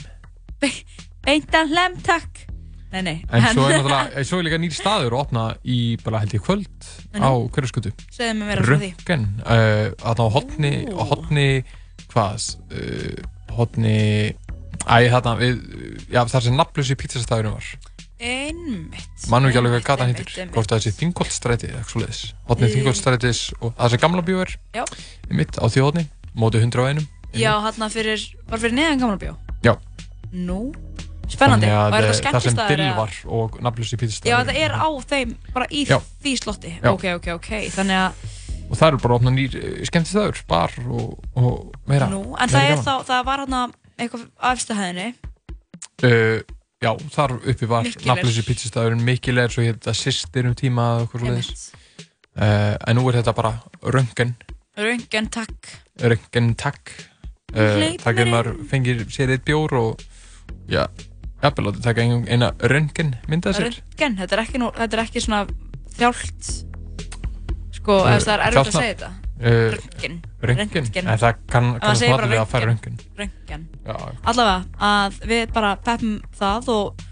Beintan hlem, takk Nei, nei En svo er náttúrulega, eh, svo er líka nýr staður að opna í bara held ég kvöld á Nú. hverjaskutu. Segðu mér meira frá því. Röntgen, uh, að á hotni, á hotni, hvað, uh, hotni, æ, þarna við, já, þar sem nafnlösi pizzastæðurinn var. Einmitt Mannum ekki alveg hvað heitir, einmitt. hvort það sé Þingoltstræti eða eitthvað svoleiðis. Hotni Í- Þingoltstrætis og það sem gamla bíó er, mitt á því hotni, móti 101. Já, hérna fyrir, var fyrir neðan gamla bjó Já. Nú, spennandi Og er eh, þetta það sem dill var og nafnlösi pizzastæðurinn. Já, þetta er á þeim, bara í Já. því slotti Já. Ok, ok, ok, þannig að Og það eru bara að opna nýr skemmtistæður, bar og, og meira. Nú, en meira það er þá, það var hérna eitthvað afstæðhæðinni Uh, já, þar uppi var er. nafnleysi pizzastæðurinn Mikil er svo hétt þetta sýstir um tíma eða eitthvað svoleiðis. uh, En nú er þetta bara röngen Röngen, takk. Röngen takk. Uh, Það mér getur maður fengir sér eitt bjór og já, jafnvel að taka ein- eina röngen mynda sér. Röngen, þetta er ekki, nú, þetta er ekki svona þjált Sko, Uh, það er erfitt að segja þetta. Uh, Röntgen. Röntgen, en það kann, kann allir að fara röngen Röntgen. Já, Allavega, að við bara peppum það og,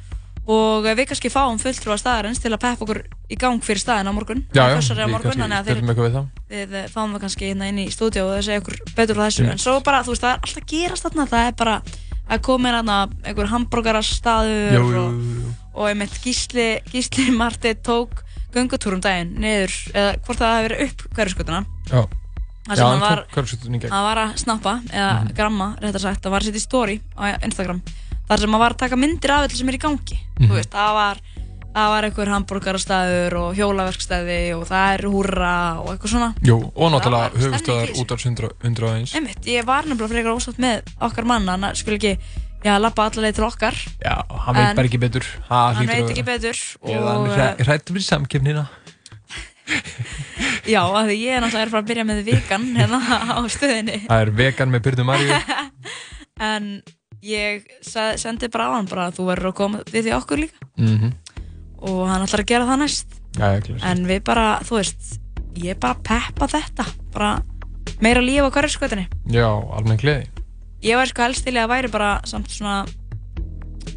og við kannski fáum fulltrúa staðarins til að peppa okkur í gang fyrir staðin á morgun. Já, já á við morgun, kannski að stöldum eitthvað við það. Við eh, fáum það kannski hérna inn í stúdíu og það segja okkur betur frá þessu. Mm. en svo bara, þú veist, það er alltaf gerast þarna. Það er bara að koma inn þarna einhver hambúrgarastaður Jú, jú, og, og einmitt Gísli, Gísli Marti tók göngutúrum daginn niður, eða hvort það hefur verið upp hverjuskutuna Já sem hann var, í hann var að snappa, eða Mhm. gramma, réttar sagt, það var að setja í story á Instagram þar sem hann var að taka myndir af öllu sem er í gangi. Mhm. þú veist, það var það var einhver hambúrgarastæður og hjólaverkstæði og það er húrra og eitthvað svona. Jú, og náttúrulega í höfustöðar út af 101 Einmitt, ég var nefnilega frekar ósátt með okkar mann hann skul ekki, já, lappa alla leið til okkar. Já, hann veit bara ekki betur. Ha, hann veit að ekki betur og, er hræ- hræddur við samkefnina já, af því ég er náttúrulega er að byrja með vegan hérna á stöðinni. Það er vegan með Byrnu Maríu. En ég sendi bara á hann bara að þú verður að koma við því okkur líka. Mhm. og hann ætlar að gera það næst. Já, en við bara, þú veist ég bara peppa þetta. Bara meira líf á hverju skotinni Já, almenn gleði. Ég væri sko helst til að væri bara samt svona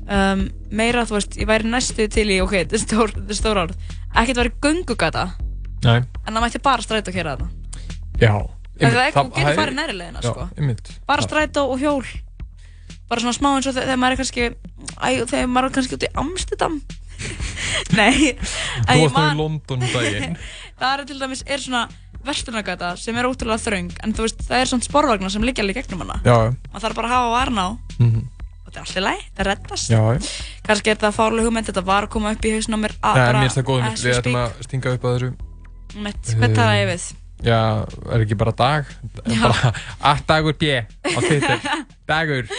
um, meira, þú veist, ég væri næstu til í ok, þetta er stór, stór orð. Ekkert væri göngugata Nei, en það mætti bara strætó að kera þetta já Það er ekki, þú það getur farið næri leiðina, Já, sko. einmitt. Bara strætó og hjól. Bara svona smá eins og þe- þegar maður er kannski æ, þegar maður er kannski út í Amsterdam. Nei Þú að ég varst nú í man- London um daginn. Það er til dæmis er svona vestunagata sem er ótrúlega þröng en þú veist það er svona sporvagnar sem liggja alveg í gegnum hana. Já, já. maður þarf bara að hafa varna á. Mhm. og þetta er alltaf læg, það reddast. Já, já. kannski er þetta fárlega hugmynd, þetta var að koma upp í hausnum á mér að Nei, bara mér finnst það góð mynd, as við ætlum að stinga upp að þessu Mitt, hvað talaði ég við? Já, er ekki bara dag? Bara að dagur B á Twitter. Dagur.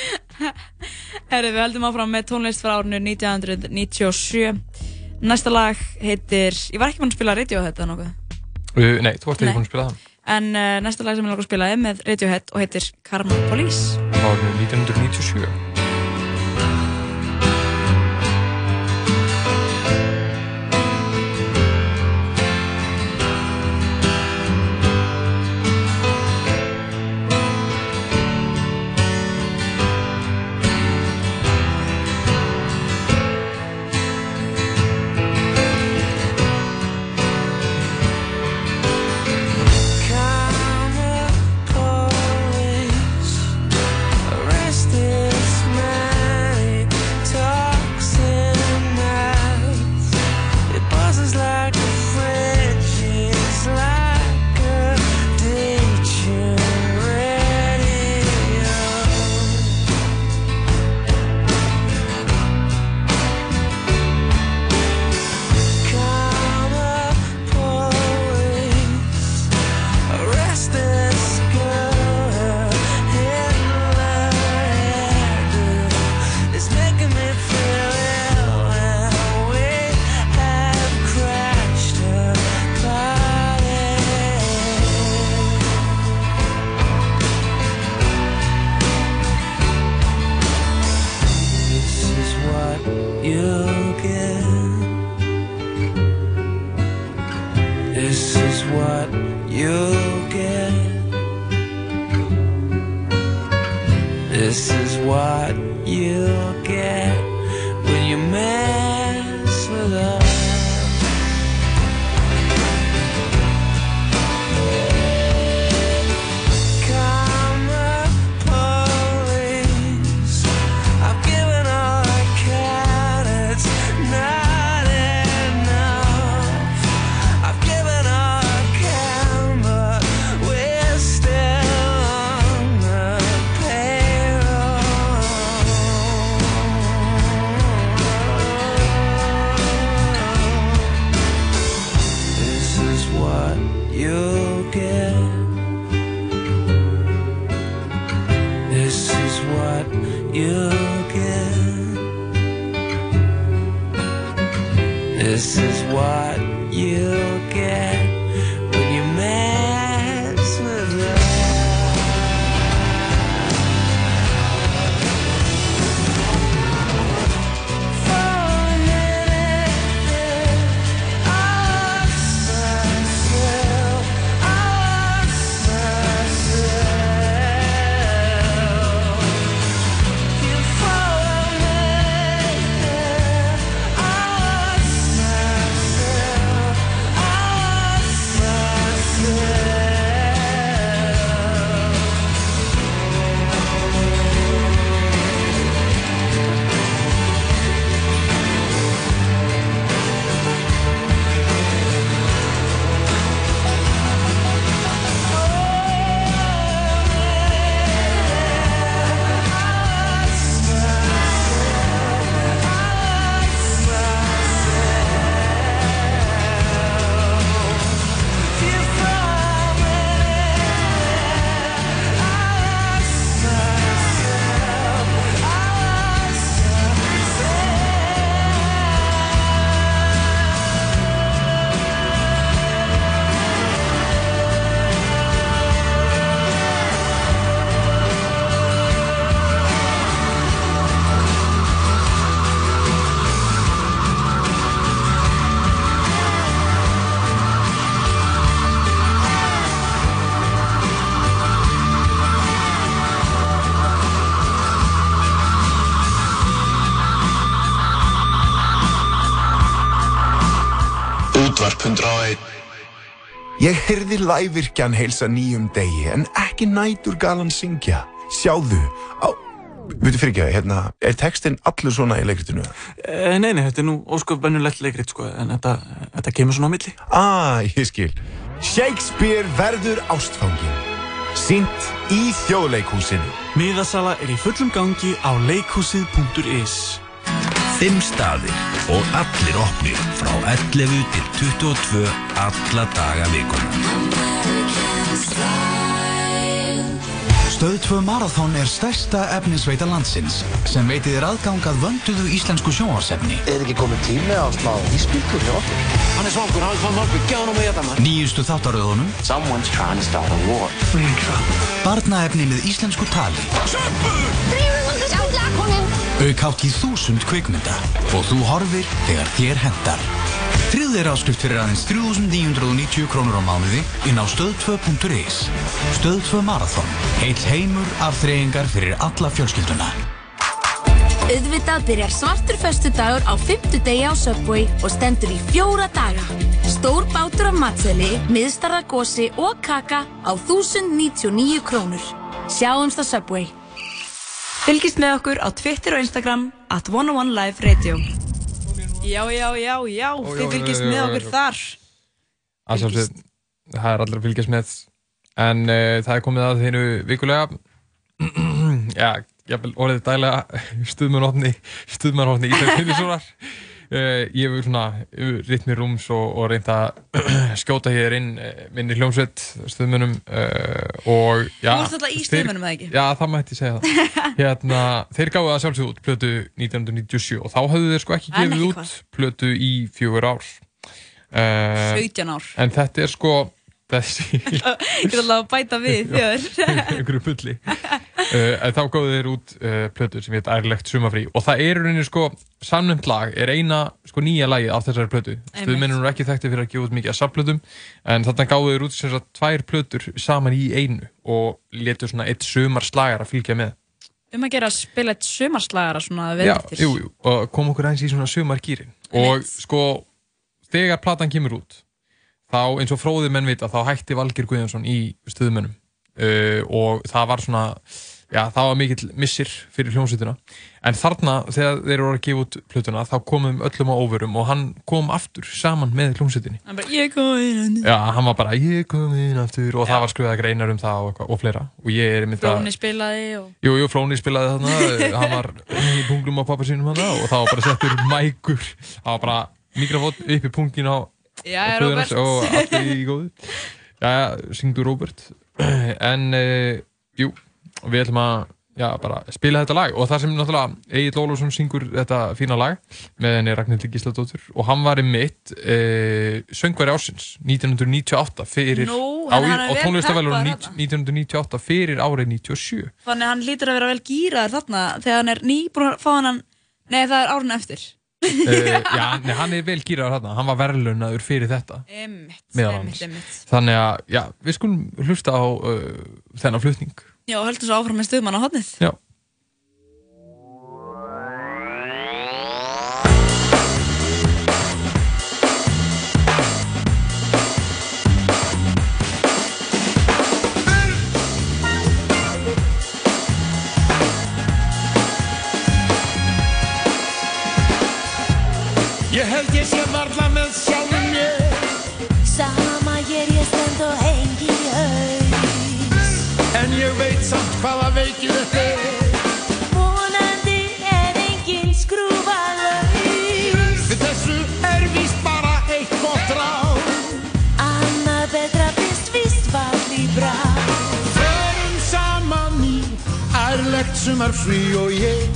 Herri, við höldum áfram með tónlist frá árinu 1997 Næsta lag heitir, ég var ekki búinn að spila Radiohead eða nokkuð? Uh, Nei, þú ert ekki Nei. búin að spila það. En uh, næsta lag sem ég langar að spila er með Radiohead og heitir Karma Police. Var 1997 Ég hyrði lægvirkjan heilsa nýjum degi, en ekki nætur galan syngja. Sjáðu, á... Viti fyrir ekki að, hérna, er textin allur svona í leikritinu? E, nei, nei, þetta er nú ósköf bennulegt leikrit, sko, en þetta, þetta kemur svona á milli. Ah, ég skil. Shakespeare verður ástfangin. Sýnt í þjóðleikúsinu. Miðasala er í fullum gangi á leikúsið.is 5 staðir og allir opnir frá 11 til 22 alla daga vikuna. Stöðtvö Marathon er stærsta efninsveita landsins sem veitir þér aðgang að vönduðu íslensku sjónvarsefni. Er ekki komið tími að slá í spíkur hjá okkur? Hann er svangur, hann er svangur, gæða hann og ég það maður. Nýjustu þáttaröðunum. Someone's trying to start a war. Free drop. Barnaefni með íslensku tali. Sjöfnbúr! Drifum undir sjónlakonum! Auk hátt í þúsund kvikmynda og þú horfir þegar þér hendar. Þriðir áskrift fyrir aðeins 3.990 krónur á mánuði inn á stöð2.is. Stöð 2 Marathon. Heill heimur af þreyingar fyrir alla fjölskylduna. Auðvitað byrjar svartur föstudagur á fimmtudegi á Subway og stendur í fjóra daga. Stór bátur af matseli, miðstarra gósi og kaka á 1099 krónur. Sjáumst á Subway. Fylgist með okkur á Twitter og Instagram at 101 Live Radio. Já, já, já, já, Ó, þið já, fylgist já, með já, okkur þar. sjálfsög, það er allir að fylgjast með en uh, það er komið að þeirnu vikulega já, jafnvel orðið dælega stuðmannhóttni stuðmannhóttni Ísak Finnissonar uh, ég hefur svona ritt mér rúms og, og reynt að skjóta hér inn uh, minni hljómsveit stuðmönnum uh, og já, Þú ert alltaf í stuðmönnum, eða ekki? Já, það mætti segja það hérna, þeir gáðu það sjálfsög út plötu 1997 og þá höfðu þeir sko ekki gefið út plötu í fjögur ár uh, 17 ár. En þetta er sko þessi Ég er alltaf að bæta við einhverju fulli uh, þá góðu þeir út uh, plötu sem heit Ærlegt sumafrí og það er rauninni sko samnönd lag er eina sko nýja lagi af þessari plötu. Stuðmennir eru ekki þekkti fyrir að gefa út mikið af safplötum en þarna gáðu þeir út sem sagt tvær plötur saman í einu og letu svona eitt sumar slagar að fylgja með. Um að gera að spila eitt sumarslagara svona Já, veður jú, jú, og kom okkur aðeins í svona sumargýrin og sko þegar platan kemur út þá eins og fróðið menn vita þá hætti Valgir Guðjónsson í stuðmennum uh, og það var svona já, það var mikill missir fyrir hljómsveitina. En þarna þegar þeir voru að gefa út plötuna þá komum öllum á óvörum og hann kom aftur saman með hljómsveitinni. Hann bara, ég kom inn Já, hann var bara, ég kom inn aftur. Og það var skrifað greinar um það og, og fleira. Og ég er Flóni spilaði og Jú, jú, Flóni spilaði þarna, hann var í punglum á pappa sínum þarna og það var bara settur mækur, það var bara mikrofón upp í pungin á Jæja, á föður hans Róbert. og allt í góðu. Jæja, syngdu Róbert. En, uh, jú, við ætlum að já, bara spila þetta lag og það sem náttúrulega Egil Ólafsson syngur þetta fína lag með henni Ragnhildur Gísladóttur og hann var í mitt uh, söngværi ásins 1998 fyrir Nú, á, er á peppaður 1998 fyrir árið 97 Þannig hann lítur að vera vel gýraður þarna þegar hann er nýbúin að fá hann Nei, það er árun eftir uh, já, nei, hann er vel gýraður þarna hann var verðlunaður fyrir þetta einmitt, annars. einmitt. þannig að, já, við skulum hlusta á uh, þennan flutning Já, höldum svo áfram með stuðmann á hotnið Já. Ég held ég sé varla með sjálfum mér Sama ég er stend og hengi haus. En ég veit samt hvaða veikið þetta er. Vonandi er engin skrúfa laus Við þessu er víst bara eitt gott ráð. Annað betra víst var því brá Förum saman í ærlegt sumarfrí og ég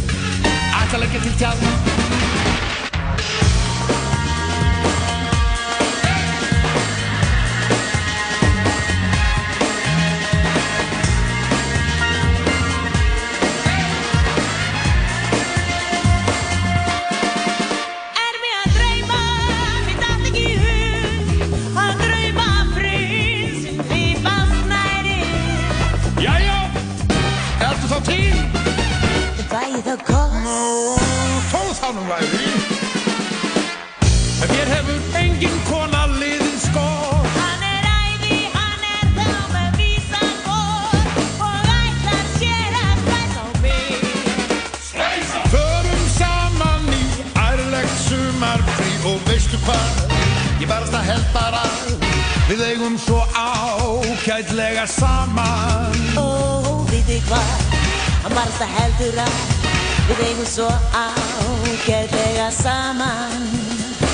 ætla að leggja til tjálna nú væri. Mér hefur engin kona liðið skor Hann er æði, hann er þá með vísan gór Og ætlar sér að spæsa á mig. Förum saman í ærlegt sumarfrí. Og veistu hvað? Ég verðast að held bara. Við eigum svo ákætlega saman. Ó, við þig hvað? Hann barst að heldur að Við eigum svo ágætlega saman.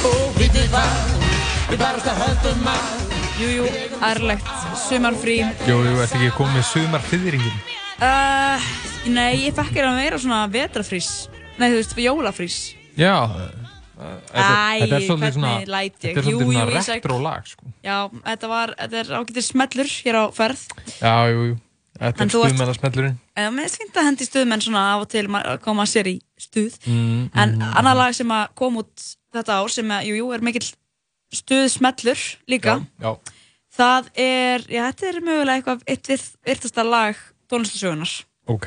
Ó, við þig hvað? Ég barst að heldum að Jú, jú, ærlegt, sumarfrí. Jú, jú, ertu ekki komið með sumarfyðringin uh, Nei, ég fekk hérna meira svona vetrafrís Nei, þú veist, jólafrís. Já. Þetta, Æ, er hvernig læt ég? Þetta er svolítið svona retro lag sko. Já, þetta var, þetta er ágættir smellur hér á ferð. Já, jú, jú Þetta er stuðmennasmellurinn En mér finnst fínt að hendi stuðmenn svona af og til ma- að koma sér í stuð. Mm, En mm, annað lag sem að kom út þetta ár sem að, jú, jú, er mikill stuðsmellur líka. Já, Það er, já, þetta er mögulega eitthvað eitt við virtasta lag tónlistasögunar ok.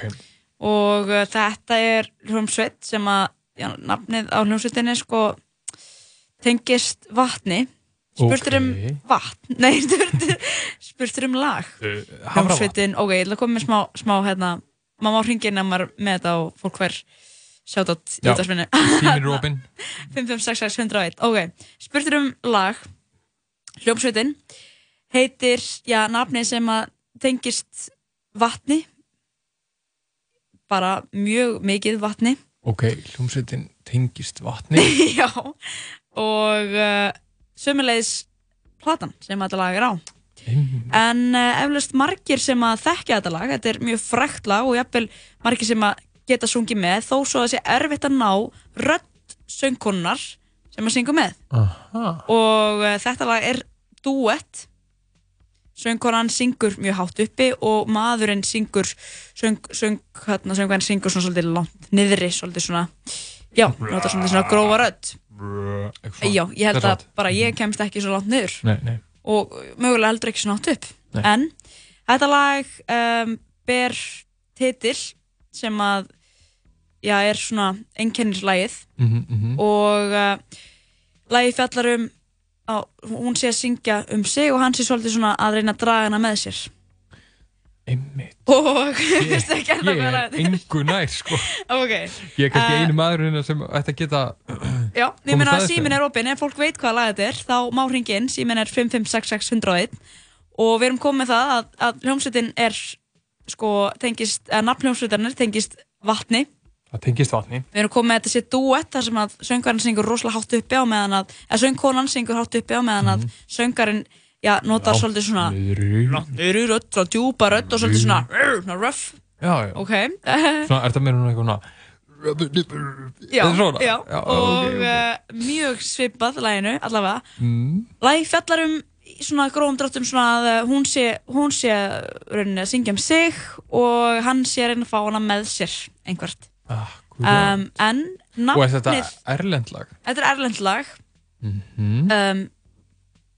Og uh, þetta er hljómsveit sem að, já, nafnið á hljómsveitinni sko tengist vatni spurtur um Ok. vatn. Nei, spurtur, um lag. Uh, hljómsveitin, ok, ég ætla að koma með smá, smá hérna, maður má hringja inn ef maður með þetta og fólk hver sjátt átt í síminn er opinn. 5566101 ok, spurtur um lag. Hljómsveitin heitir, já, nafni sem að tengist vatni. Bara mjög mikið vatni. Ok, hljómsveitin tengist vatni. Já og uh, sömulegis platan sem þetta lag er á. En uh, eflaust margir sem að þekkja þetta lag, þetta er mjög frækt lag og jafnvel margir sem að geta sungið með þó svo að það sé erfitt að ná rödd söngkonunnar sem að syngu með. Aha. og uh, þetta lag er duett söngkonan syngur mjög hátt uppi og maðurinn syngur söng, söng, hérna, söngvarinn syngur svona svolítið langt niðri, svolítið svona já, notar svolítið svona grófa rödd já, ég held að bara ég kemst ekki svo langt niður Nei, nei. og mögulega heldur ekki svo nátt upp Nei. en þetta lag um, ber titil sem að já, er svona einkennislægið Mhm, mhm. og uh, lagið fjallar um á, hún sé að syngja um sig og hann sé svolítið svona að reyna að draga hana með sér Einmitt. og Ég hvað er engu nær, sko. ok Ég er kannski Uh, einu maðurinn sem ætti að geta... Já, ég meina að símin er opinn, ef fólk veit hvaða lag þetta er, þá má hringja inn, símin er 5566101 og við erum komið það að, að hljómsveitin er, sko, tengist, eða nafn hljómsveitarnir tengist vatni. Það tengist vatni. Við erum komið með þetta sé duett þar sem að söngarinn syngur rosalega hátt uppi á meðan að, eða söngkonan syngur hátt uppi á meðan að söngarinn, já, notar svolítið svona, niðri rödd, svona djúpa rödd og svolítið svona, svona rough, Já, já. ok. Svona, er það meira núna eitthvað svona... Já, svona? já, og. Uh, mjög svipað læginu, allavega. Mm. Læg fjallar um svona grófum dráttum svona að uh, hún sé, hún sé rauninni að syngja um sig og hann sé að reyna að fá hana með sér einhvert. um, en Og er þetta nafnið, erlend lag? þetta er erlend lag, Mhm. um,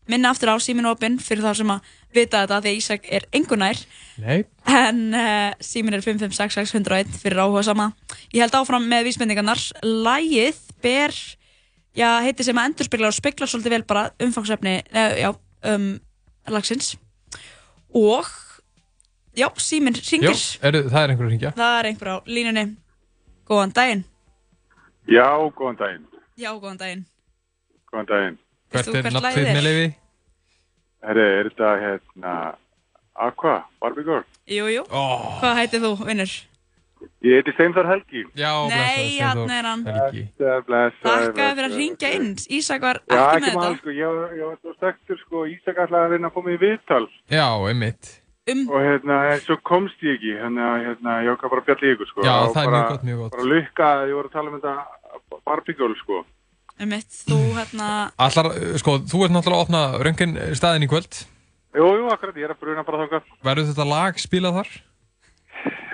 minna aftur á síminu opinn fyrir þá sem að vita þetta því að Ísak er engunær Nei. en uh, símin er 5566101 fyrir áhuga sama. Ég held áfram með vísbendingarnar. Lægið ber, já, heiti sem að endurspegla og spegla svolítið vel bara umfangsefni, uh, já, um, lagsins. Og, já, símin ringir. er, það er einhver að ringja. Það er einhver á línunni. Góðan daginn. Já, góðan daginn. Já, góðan daginn. Góðan daginn. Hvert er? leiði? Herri, er þetta hérna Aqua, Barbie Girl? Jú, jú. Oh. Hvað heitið þú, vinnur? Ég heiti Steinþór Helgi. Já, Nei, hann er hann. Þakkaði fyrir að ringja inn. Ísak var Já, ekki með mál, þetta. sko. Ég, var- ég var svo stektur, sko. Ísak ætlaði að reyna að mig í viðtal. Já, einmitt. Um. Og hérna, svo komst ég ekki. Að, hérna, ég okkar bara bjall í ykkur, sko. Já, Og það er bara, mjög gott, mjög gott. Bara lukka að ég voru að tala um þetta Barbie Girl, sko. Mitt, þú hérna... Allar, sko, þú ert náttúrulega að opna röngin staðin í kvöld. Jú, jú, akkurat. Ég er að bruna bara þákað. Verður þetta lag spilað þar?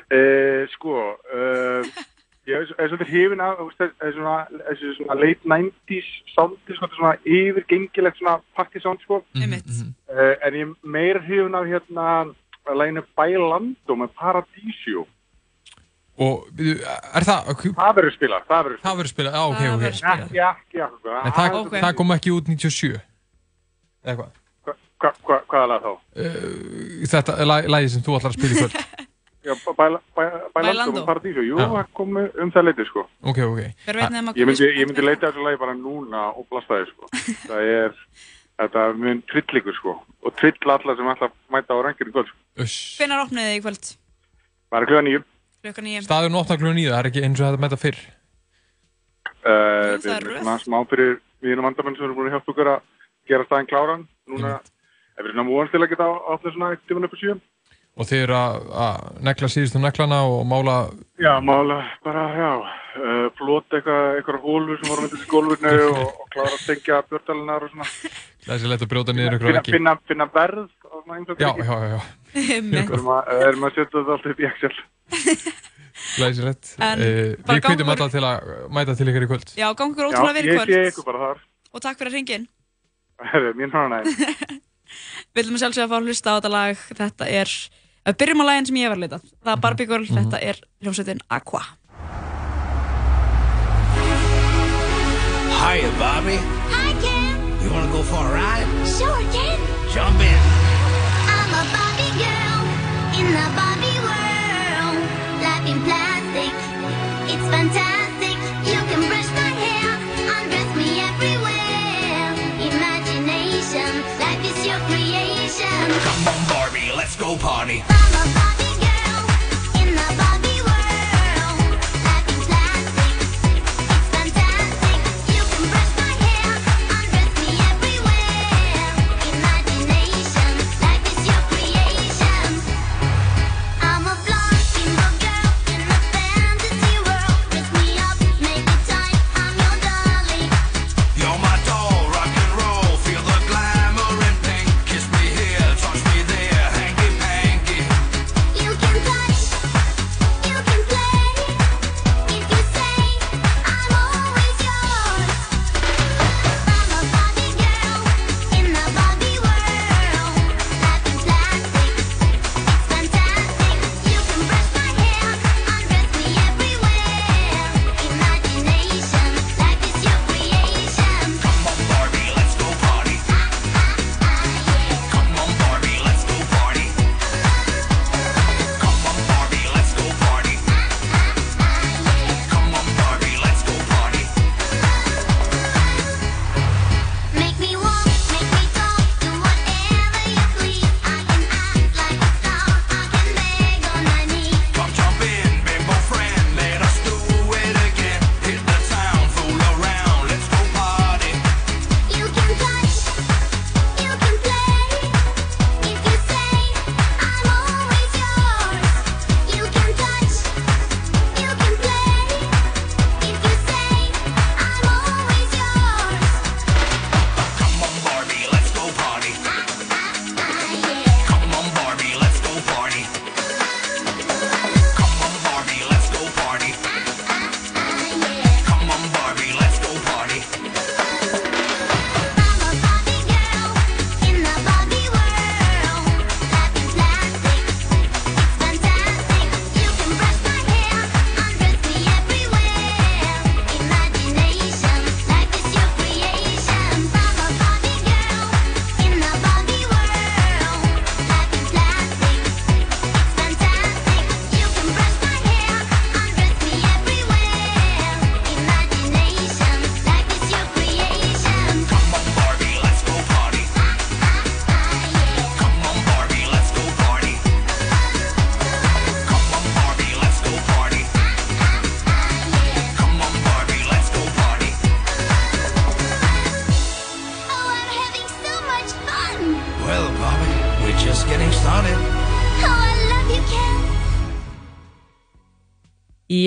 Eh, sko, uh, ég er, er svolítið hrifin af þessu svona, þessu svona late 90s soundi, sko, þetta er svona yfirgengilegt svona party sound, sko. Einmitt. Uh, en ég er meira hrifin af hérna læginu Bailando með Paradisio. Og, er það... Það verður spilað, það verður spilað. Það verður spilað, já, ok, Það ok. verður spilað. Ekki, ekki, ekki. En það, það kom ekki út 97? Eða hvað? Hva, hva, hvaða lag þá? Uh, þetta er lag- lagið sem þú ætlar að spila í kvöld. Já, með Paradisio. Jú, Já. það kom um það leiti, sko. Ok, ok. Hver veit nema Ég myndi, ég myndi leita þessu lagi bara núna og blasta þið, sko. það er, þetta er mun trilligur, sko. Og trill alla sem ætla að mæta á rangir í kvöld, sko. Uss. Hvenær opnuðu þið í kvöld? Bara kljóða nýjum. Staðurinn opnar klukkan nýju, það er ekki eins og þetta mæta fyrr. Uh, það við er erum svona smá fyrir við erum vandamenn sem erum búin að hjálpa okkur að gera staðinn kláran. Núna er við svona múan til að geta opnað svona eitt tíman upp á sjö. Og þið eru að, negla síðustu neglana og mála... Já, mála bara, já, uh, flota eitthvað, eitthvað hólfur sem voru með þessi gólfurnu og, og klára að tengja björndalinar og svona. Þessi lett að brjóta niður ykkur Finna, ekki. finna, finna verð og svona eins og Já, já, já, já. Við erum að, erum að setja þetta allt upp í Excel. Glæsilegt. En Uh, bara við gangur- alla til að mæta til ykkur í kvöld. Já, gangur Já, ótrúlega verið í ég sé kvöld. ykkur bara þar. Og takk fyrir að. Herru, mín hana næ. Við viljum sjálfsögja að fá að hlusta á þetta lag. Þetta er, að byrjum á lagin sem ég var að leita. Það er Barbie Girl, þetta er hljómsveitin Aqua. Hiya, Bobby. Hi, Ken. You wanna go for a ride? Sure, Ken. Jump in. I'm a Barbie girl in the Barbie it's fantastic. You can brush my hair, me everywhere. Imagination. Come on, Barbie, let's go party.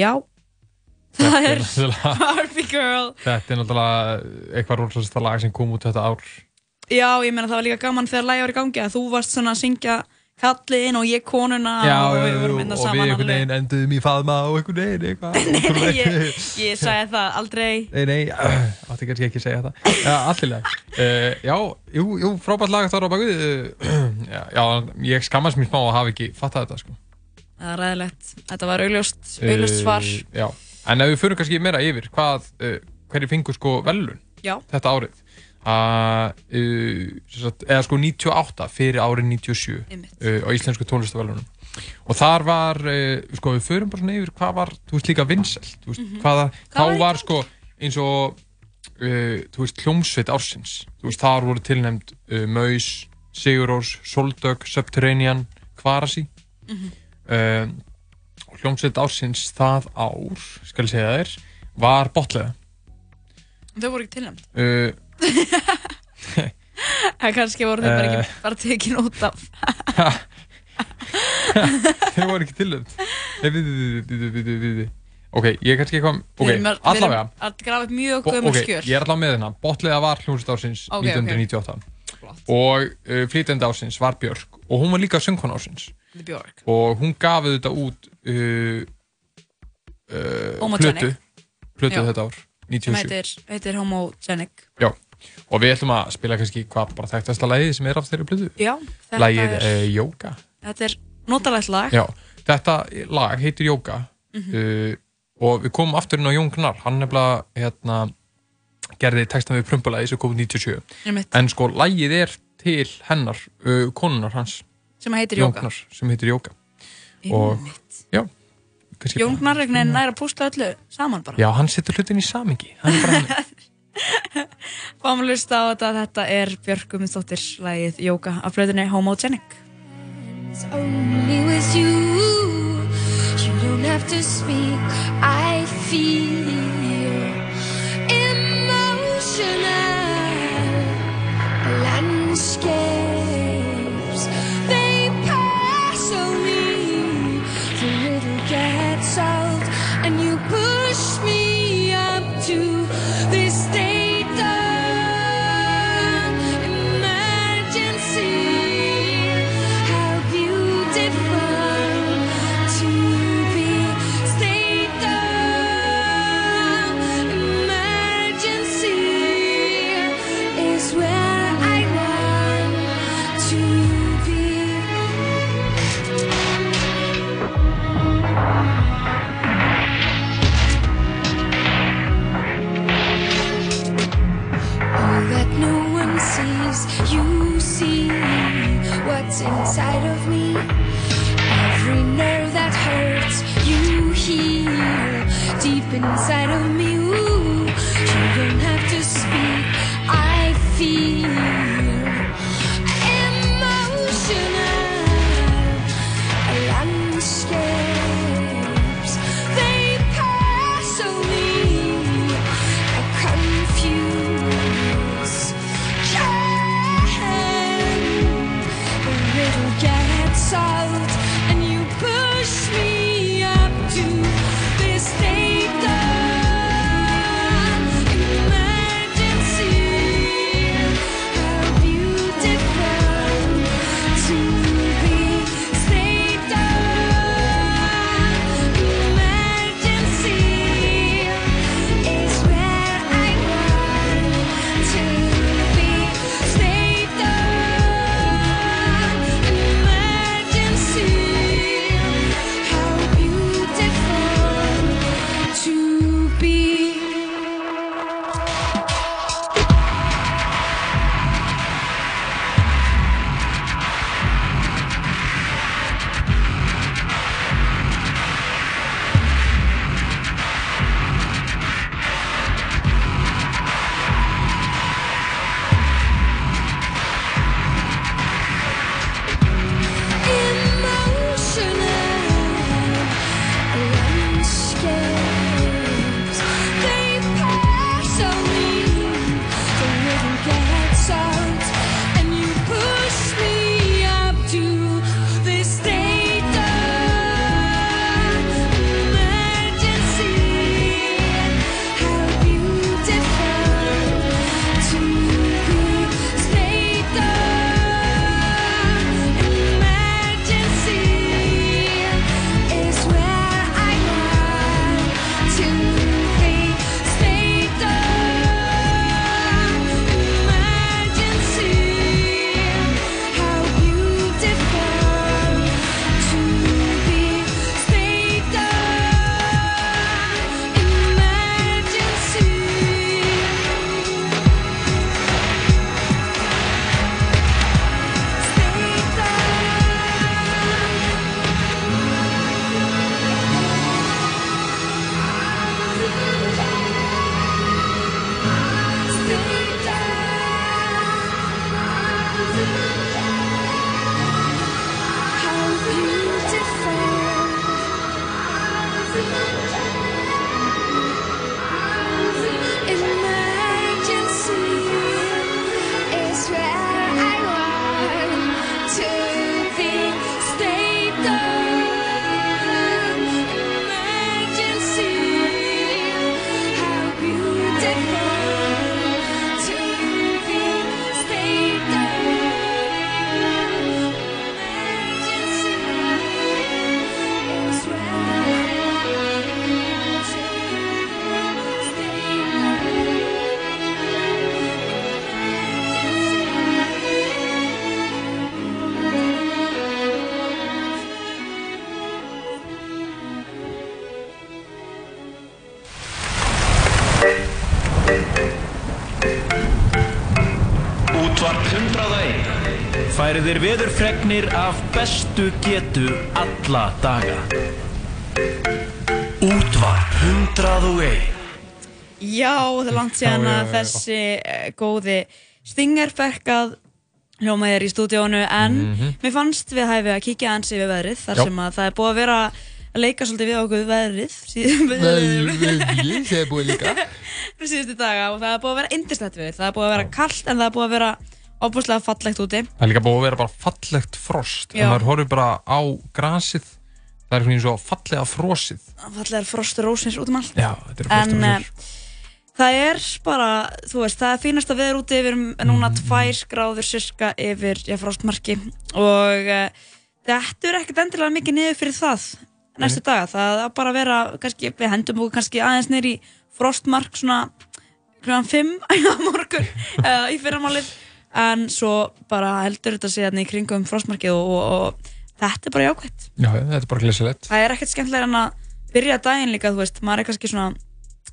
Já, Þetta það er er Barbie Girl. Þetta er náttúrulega eitthvað rosalista lag sem kom út þetta ár. Já, ég meina það var líka gaman þegar lægi var í gangi að þú varst svona að syngja kallin og ég konuna og við vorum og mynda við saman einhvern alveg. veginn enduðum í faðma og einhvern veginn eitthvað. Nei, ég, ég sagði það aldrei. Nei, nei, átti kannski ekki að segja þetta. Já, allilega. Uh, já, jú, jú, frábært lag þar á bakvið. Uh, já, já, ég skammast mér smá að hafa ekki fattað þetta, sko. Það er ræðilegt. Þetta var augljóst, augljóst svar. Uh, já, en ef við fyrir kannski meira yfir, hvað, uh, hverju fengur sko velun Já. þetta árið? Uh, eða sko 98 fyrir árið 97 Einmitt. uh, á íslensku tónlistavelunum og þar var, sko við förum bara svona yfir hvað var, þú veist líka vinsælt þú veist, Mhm. hvaða, Hvað þá var sko eins og þú veist, hljómsveit ársins þú veist, þar voru uh, Maus, Sigurós, Soldögg Subterranean, Kvarasi Mhm. uh, og hljómsveit ársins það ár, skal ég segja þér var botlega Þau voru ekki tilnæmt. uh, En kannski voru þau bara Eh. ekki bara tekin út af. Þeir voru ekki tilönd Nei, við, við, við, við, Ok, ég kannski eitthvað Ok, að- við erum allavega mjög Bo- gömul Ok, ég er allavega með hérna Botlega var hljómsveit ársins Ok, ok. 1998 Og uh, flytjandi ársins var Björk Og hún var líka söngkona ársins. Og hún gaf þetta út uh, uh. Plötu. Plötu þetta ár Sem 97 heitir, Homogenic. Já. Og við ætlum að spila kannski hvað bara þekktasta lagið sem er af þeirri plötu. Já, Lagið er- uh, Yoga Þetta er notalegt lag. Já, þetta lag heitir Yoga Mhm. uh, og við komum aftur inn á Jón Gnarr hann nefnilega hérna, gerði textan við Prumpulagi sem kom út 97 Einmitt. en sko lagið er til hennar uh, konunar hans Sem heitir Jón Yoga. Gnarr, sem heitir Yoga og já kannski Jón bara- Gnarr einhvern veginn nær að púsla öllu saman bara. já, hann setur hlutin í samingi hann er bara hann Fáum að hlusta á þetta, þetta er Björk Guðmundsdóttir lagið Yoga af blöðinni Homogenic. only with you. You don't have to speak. I feel emotional landscapes. Inside of me. 101 færi þér veðurfregnir af bestu getu alla daga. Útvarp 101 Já, það er langt síðan að þessi uh, góði Stinger fekk að hljóma þér í stúdíónu en Mhm. mér fannst við hæfi að kíkja hans yfir veðrið þar Já. sem að það er búið að vera að leika svolítið við okkur veðrið síðan er síðustu daga og það er búið að vera indislegt við það er búið að vera kallt en það er búið að vera óbúslega fallegt úti Það er líka búið að vera bara fallegt frost. Já. En maður horfir bara á grasið, það er svona eins og fallega frosið. fallegar frostrósins út um allt Já, þetta eru en frostrósir. uh, það er bara, þú veist, það er fínasta veður úti við erum núna Mhm. tvær gráður sirka yfir já, frostmarki og uh, þetta er ekkert endilega mikið niður fyrir það næstu daga, það á bara að vera kannski, við hendum okkur kannski aðeins niður í frostmark svona klukkan 5 á morgun eða í fyrramálið en svo bara heldur þetta sig í kringum frostmarkið og, og, og þetta er bara jákvæmt Já, þetta er bara glæsilegt. það er ekkert skemmtilega en að byrja daginn líka, þú veist, maður er kannski svona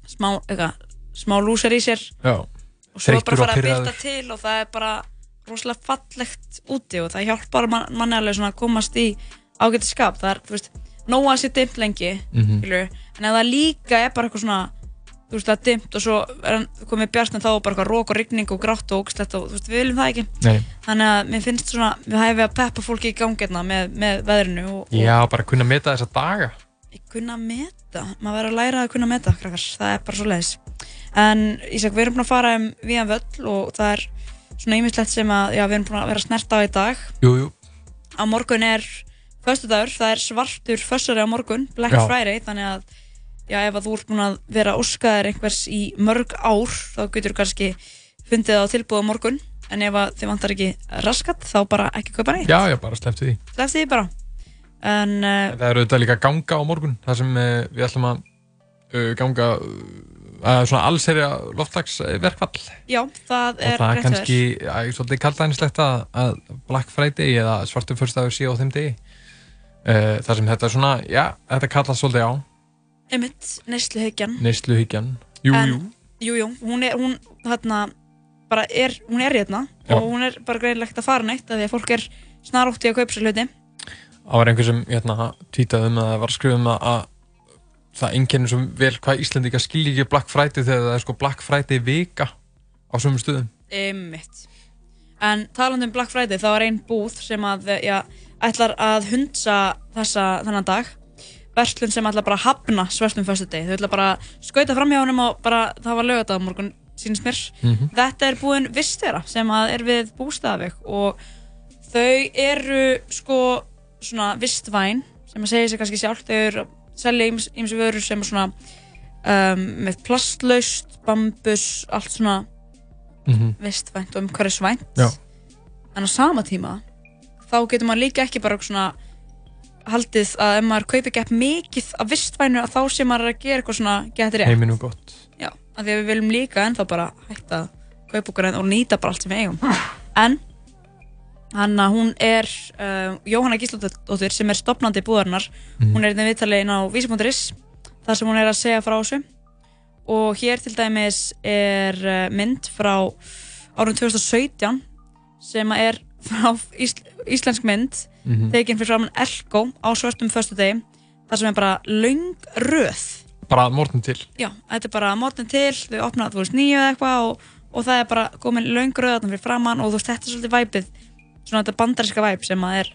smá, eitthvað, smá lúsar í sér Já. og svo bara fara að byrta til og það er bara rosalega fallegt úti og það hjálpar man, manni alveg svona að komast í ágæti skap, það er, þú veist, nóg að sé dimmt lengi, Mhm. skilur, en það líka er bara eitthvað svona þú veist, það er dimmt og svo er hann komið bjart en þá er bara rók og rigning og grátt og ógslegt og þú veist, við viljum það ekki. Nei. þannig að mér finnst svona, við hæfum að peppa fólki í gangirna með, með veðrinu og, og Já, bara kunna meta þessa daga. kunna meta, maður verður að læra að kunna meta krakkar, það er bara svo leiðis en Ísak, við erum búin að fara um viðan völl og það er svona ýmislegt sem að, já, við erum búin að vera snert á í dag. Jú, jú. á morgun er föstudagur, það er svartur Já. Að, ef að þú ert búin að vera óskaðir einhvers í mörg ár þá getur þú kannski fundið það á tilbúð á morgun, en ef að þið vantar ekki raskat, þá bara ekki kaupa neitt Já, já, bara slepptu því. Slepptu því bara en uh, Það er auðvitað líka ganga á morgun, það sem uh, við ætlum að uh, ganga uh, svona allserja loftlagsverkfall. já, það Og er það er rétt kannski hjá þér. ja, svolítið kaldæðinslegt að, að Black Friday eða svartu fyrstaður sé á þeim degi. Það sem þetta er svona, já, þetta kallast svolítið á, Einmitt, neysluhyggjan neysluhyggjan. Jú, En- jú. Jú, jú, hún er, hún, þarna, bara er, hún er hérna Já. og hún er bara greinlegt að fara neitt af því að fólk er snarótt í að kaupa sér hluti Það var einhver sem hérna, tweetaði um að það var að skrifa um að, að það einkennir svo vel hvað Íslandika skilji ekki Black Friday þegar það er sko Black Friday vika á sömum stöðum. Einmitt En talandi um Black Friday, þá er ein búð sem að, já, ætlar að hundsa þessa, þennan dag verslun sem ætlar bara að hafna svertum fyrstu deg þau ætlar bara að skauta fram hjá honum og bara, það var lögata á morgun, sínst mér. Mhm. Þetta er búinn Vistera sem er við bústafik og þau eru sko svona vistvæn sem að segja sér kannski sjálf. Þau eru að selja ímsi vörur sem er svona um, með plastlaust, bambus, allt svona Mhm. vistvænt og umhverfisvænt. En á sama tíma þá getur maður líka ekki bara svona haldið að ef maður kaupir gett mikið af vistvænu að þá sé maður að gera eitthvað svona getur rétt Heiminum gott. Já, af því að við viljum líka ennþá bara hætta að kaupa okkur og nýta bara allt sem við eigum en hann að hún er uh, Jóhanna Gísladóttir sem er stopnandi búðarinnar Mhm. hún er í viðtali inn á vísi.is þar sem hún er að segja frá þessu og hér til dæmis er uh, mynd frá árun 2017 sem er frá ísl íslensk mynd Mhm. tekin fyrir framann Elko á svörtum föstudegi þar sem er bara löng röð. Bara morgun til. Já, þetta er bara mótnin til, þau opna þú veist nýju eða eitthvað og, og það er bara komin löng röðan fyrir framann og þú veist þetta er svolítið væpið svona þetta bandariska væp sem að er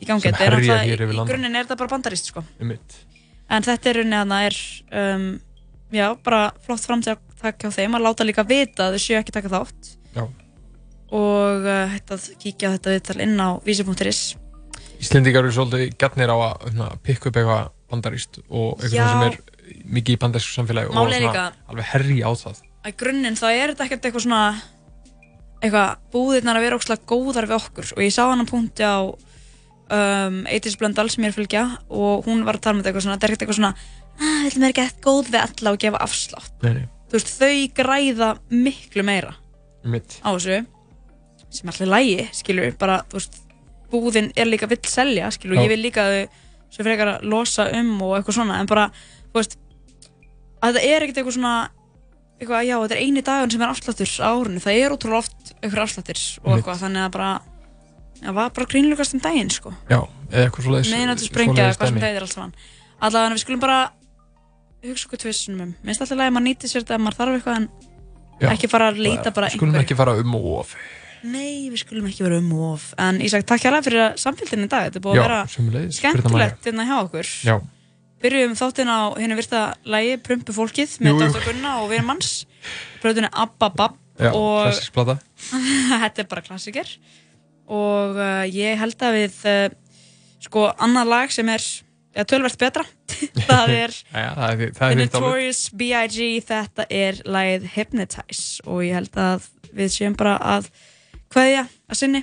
í gangi. Þetta er yfir í, í grunninn er þetta bara bandarist sko. En þetta er rauninni að það er um, já, bara flott framtíð hjá þeim að láta líka vita að þau séu ekki taka þátt. Já. og uh, hægt að kíkja á þetta viðtal inn á vísi.is Íslendingar eru svolítið gætnir á að svona, pikka upp eitthvað bandaríst og eitthvað sem er mikið í bandarísku samfélagi og svona alveg herri á það. að í grunninn þá er þetta ekkert eitthvað svona eitthvað búðirnar að vera ókslega góðar við okkur. Og ég sá hann að punkti á um, Eitis Blöndal sem ég er fylgja og hún var að tala með þetta eitthvað svona þetta er ekkert eitthvað svona að við að vera gett góð við alla og gefa afslátt. Nei, nei, þú veist þau græða miklu meira mitt. á þessu sem er alltaf lægi skilur bara þú veist búðin er líka vill selja skilur Já. ég vil líka að þau svo frekar að losa um og eitthvað svona en bara þú veist að þetta er ekkert eitthvað svona eitthvað já þetta er eini dagun sem er afsláttur á árinu það er ótrúlega oft ykkur afslættir og eitthvað, þannig að bara það var bara grínlugast um daginn, sko Já, eða eitthvað svoleiðis meðináttu sprengja, svoleiðis hvað sem dæmi. reyðir alls saman allavega við skulum bara hugsa okkur tvissunum um minnst alltaf að maður nýti sér þetta ef maður þarf eitthvað en Já, ekki fara að leita bara Skulum einhverju. ekki fara um og of Nei, við skulum ekki vera um of. En Ísak, takk hérlega fyrir samfélginu í dag. Þetta er búið Já, að vera skemmtilegt hérna hjá okkur. Já, Byrjuðum þáttinn á hérna virta lægi Prumpu fólkið með. Dr. Gunna og Við manns. Plötunni Abba Bab og þetta er bara klassiker og uh, ég held að við uh, sko annað lag sem er ja, tölvert betra. Það er Já, það er, það er Notorious B.I.G. þetta er lagið Hypnotize. Og ég held að við séum bara að kveðja að sinni.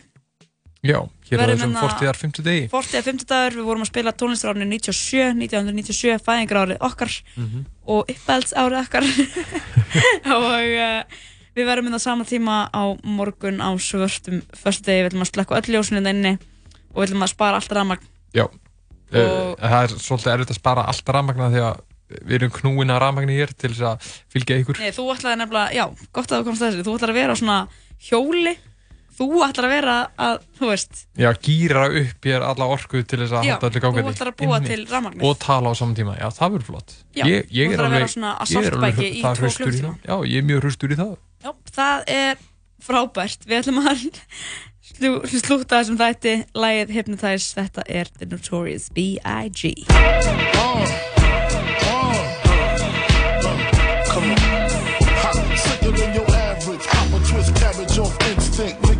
Já, hér er þessum hérna- fortíðar 50 degi 40 að 50 dagur, við vorum að spila tónlistarárinu 97, 1997, fæðingarárið okkar Mhm. og uppelds árið okkar. Og uh, við verðum inn á sama tíma á morgun á svörstum förstu degi, við ætlum að slekka öll ljósinu inni og við ætlum að spara allt rafmagn. Já, og... það er svolítið erfitt að spara allt rafmagna því að við erum knúin að rafmagni hér til þess að fylgja ykkur. Nei, þú ætlaði nefnilega, já, gott að þú komst að þessu. Þú ætlaði að vera á svona hjóli þú ætlaði að vera að, þú veist Já, gýra upp hér alla orku til þess að Já, halda öllu þú gangandi ætlar að búa Einmitt. til rafmagnið. Og tala á saman tíma, já það verður flott Já, ég, ég þú er ætlar að vera alveg- svona ég er alveg assaultbæki í tvo klukkutíma. Já, ég er mjög hraustur í það Já, það er frábært. Við ætlum að slú, slúta þessum þætti. Lægið Hypnotize, þetta er The Notorious B.I.G. Sicker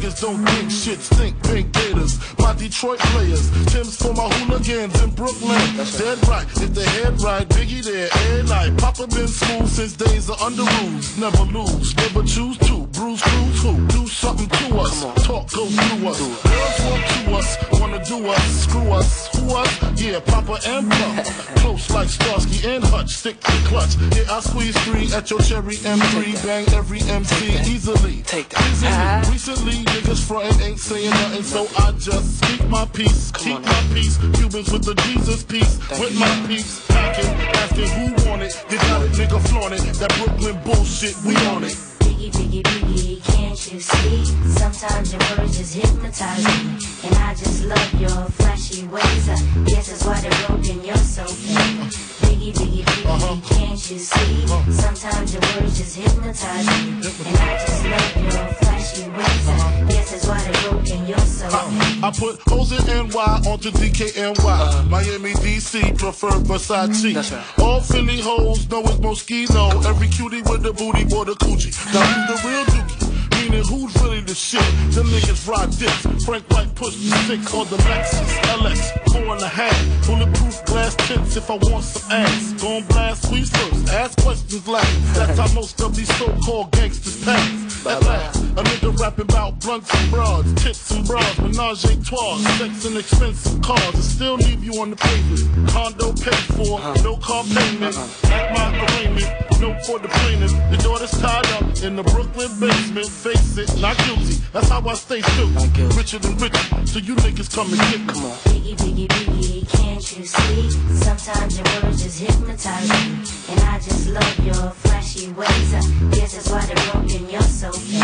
Niggas don't think shit stink. Pink gators, my Detroit players. Tim's for my hooligans in Brooklyn. Dead right, if the head right, Biggie there, every night. Papa been smooth since days of under rules. Never lose, never choose to. Bruce Cruz who? Do something to us. Talk goes through us. Girls want to us, wanna do us. Screw us, who us? Yeah, Papa and Pump. Close like Starsky and Hutch. Stick to clutch. Yeah, I squeeze three at your cherry M3. Bang every MC easily. Take that. Recently, niggas frontin' ain't saying nothing, so I just speak my peace. Keep my peace. Cubans with the Jesus peace. With my peace. Packing, asking who want it. You got it, nigga flaunt it. That Brooklyn bullshit, we on it. Biggie, biggie, biggie, can't you see? Sometimes your words just hypnotize me. And I just love your flashy ways. I guess that's why they're broken, you're so fake. Biggie, biggie, biggie, uh-huh. can't you see? Uh-huh. Sometimes your words just hypnotize me. And I just love your flashy ways. I uh-huh. guess that's why they're broken, you're so fake. I put hoes in NY onto DKNY. Miami, DC, prefer Versace. Mm-hmm. All Philly hoes know it's Moschino. Every cutie with the booty or the coochie. Now who's the real dookie? Meaning who's really the shit? Them niggas ride dicks. Frank White push the six on the Lexus LX, four and a half. Bulletproof glass tints if I want some ass. Gon' blast, squeeze first, ask questions last. That's how most of these so-called gangsters pass. At last, a nigga rapping about blunts and broads, tits and bras, menage a trois, sex and expensive cars, and still leave you on the pavement. Condo paid for, uh-huh. no car payment. At my arraignment, no for the plaintiff. The daughter's tied up in the Brooklyn basement. Face it, not guilty. That's how I stay still. Richer than richer, so you niggas come and get me. Biggie, biggie, biggie, can't you see? Sometimes your words just hypnotize me. And I just love your flashy ways. I guess that's why they're broken, you're so fake.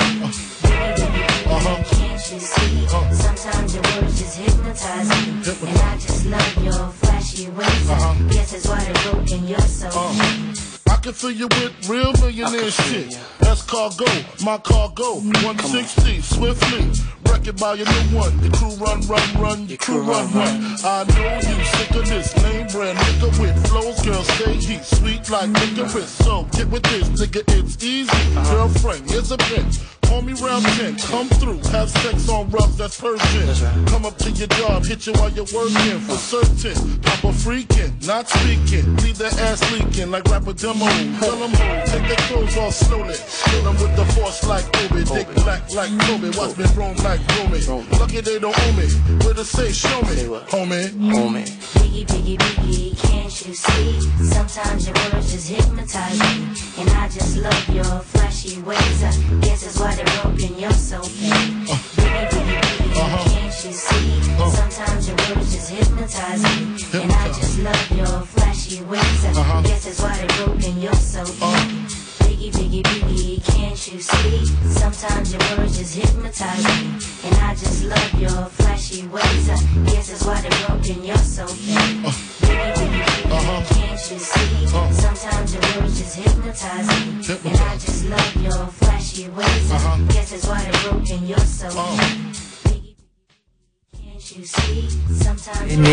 Biggie, biggie, biggie, uh-huh. can't you see? Uh-huh. Sometimes your words just hypnotize me. And I just love your flashy ways. I uh-huh. guess that's why they're broken, you're so fake. I can fill you with real millionaire shit. That's cargo, my cargo. 160, swiftly. Wreck it by your new one. Your crew run, run, run. Your crew run, run. I know you sick of this name brand nigga with flows. Girl, stay heat, sweet like licorice. So get with this, nigga, it's easy. Girlfriend, here's a bitch. Call me round 10, come through, have sex on rubs, that's Persian. Come up to your job, hit you while you're working for certain. Pop Papa freaking, not speaking, leave that ass leaking like rapper demo. Tell them ho, take their clothes off slowly. Kill them with the force like Obi, dick black like Kobe, watch me roam like Romy. Lucky they don't owe me, where to say show me, homie. Homie. Biggie, biggie, biggie, can't you see? Sometimes your words just hypnotize me. And I just love your flashy ways. I guess that's why they're broken, you're so uh. fake. Biggie, biggie, biggie, can't you see? Sometimes your words just hypnotize me. And I just love your flashy ways. I guess that's why they broke broken, you're so fake. Biggie, biggie, biggie, can't you see? sometimes your words just hypnotize me. And I just love your flashy ways. I guess that's why they broke broken, you're so fake. Baby, baby, baby, can't you see? Sometimes your words just hypnotize me. And I just love your flashy ways. I guess that's why they're broken, you're so uh-huh. fake. Baby, can't you see? Sometimes